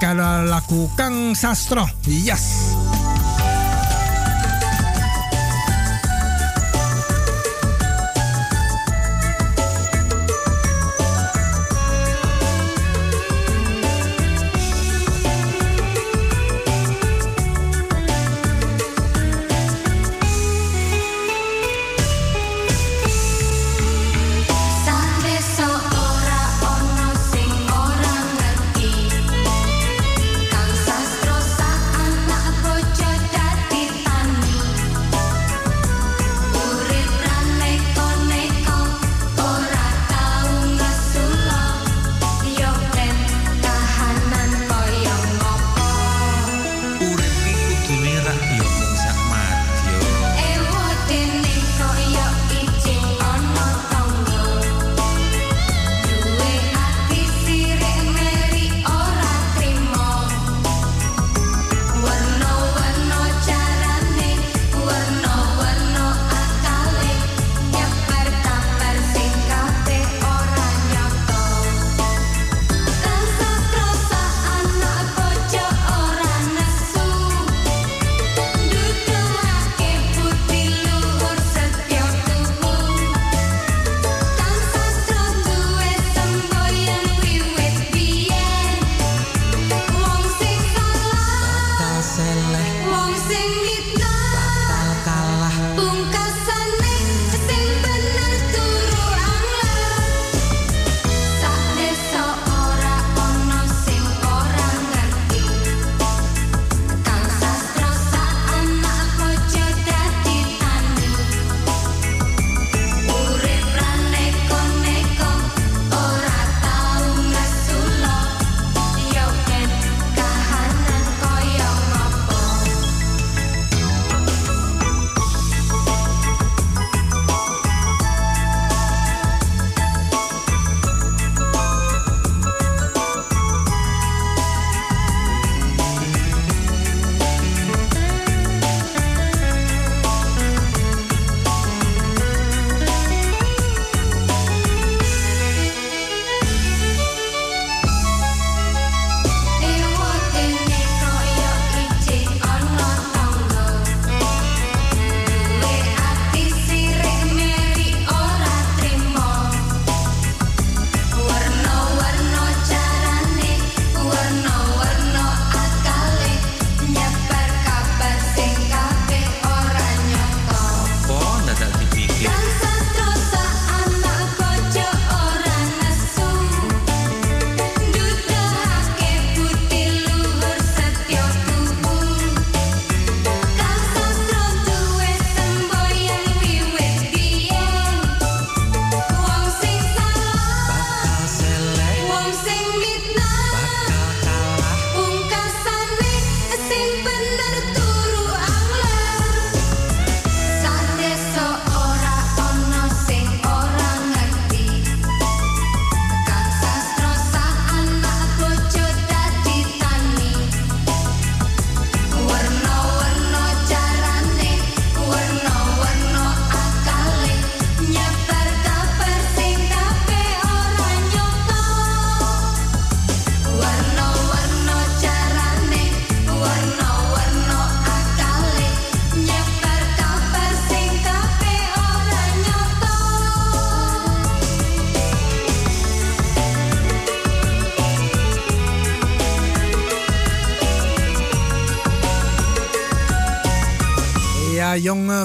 kalau lagu Kang Sastro. Yes.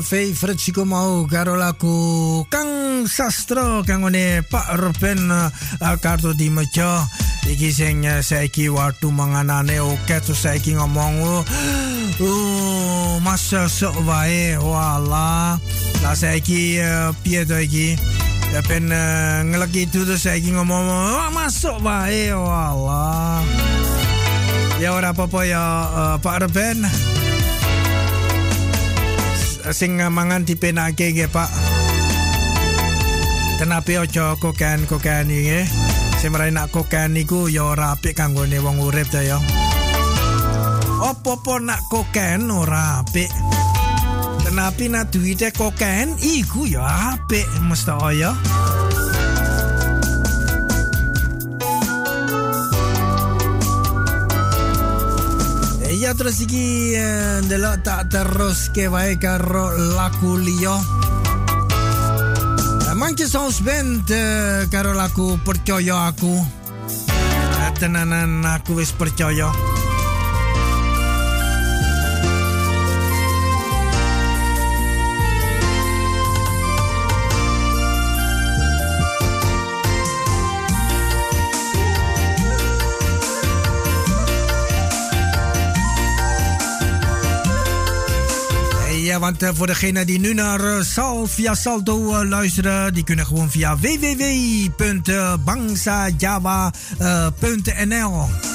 Favorite si mau karo laku Kang Sastro kang one Pak Ruben uh, kartu di meja iki sing uh, saiki waktu manganane oke terus saiki ngomong uh, masa sok wae. Wala lah saiki uh, piye to iki? Uh, ngelaki itu terus saiki ngomong oh, masuk wae. Wala ya ora apa-apa ya uh, Pak Ruben sing mangan dipenake nggih Pak. Tenapi aja koken koken iki. Sing marai nak koken niku ya ora apik kanggone wong urip ta ya. Apa-apa nak koken ora apik. Tenapi nak duwite koken iku ya apik mesti ya. Ya terus iki uh, delok tak terus ke wae karo laku liyo. Uh, Mangke Sounds Band uh, karo laku percaya aku. Uh, tenanan aku wis percaya. Want uh, voor degenen die nu naar uh, Sal via Salto uh, luisteren, die kunnen gewoon via www.bangsajava.nl.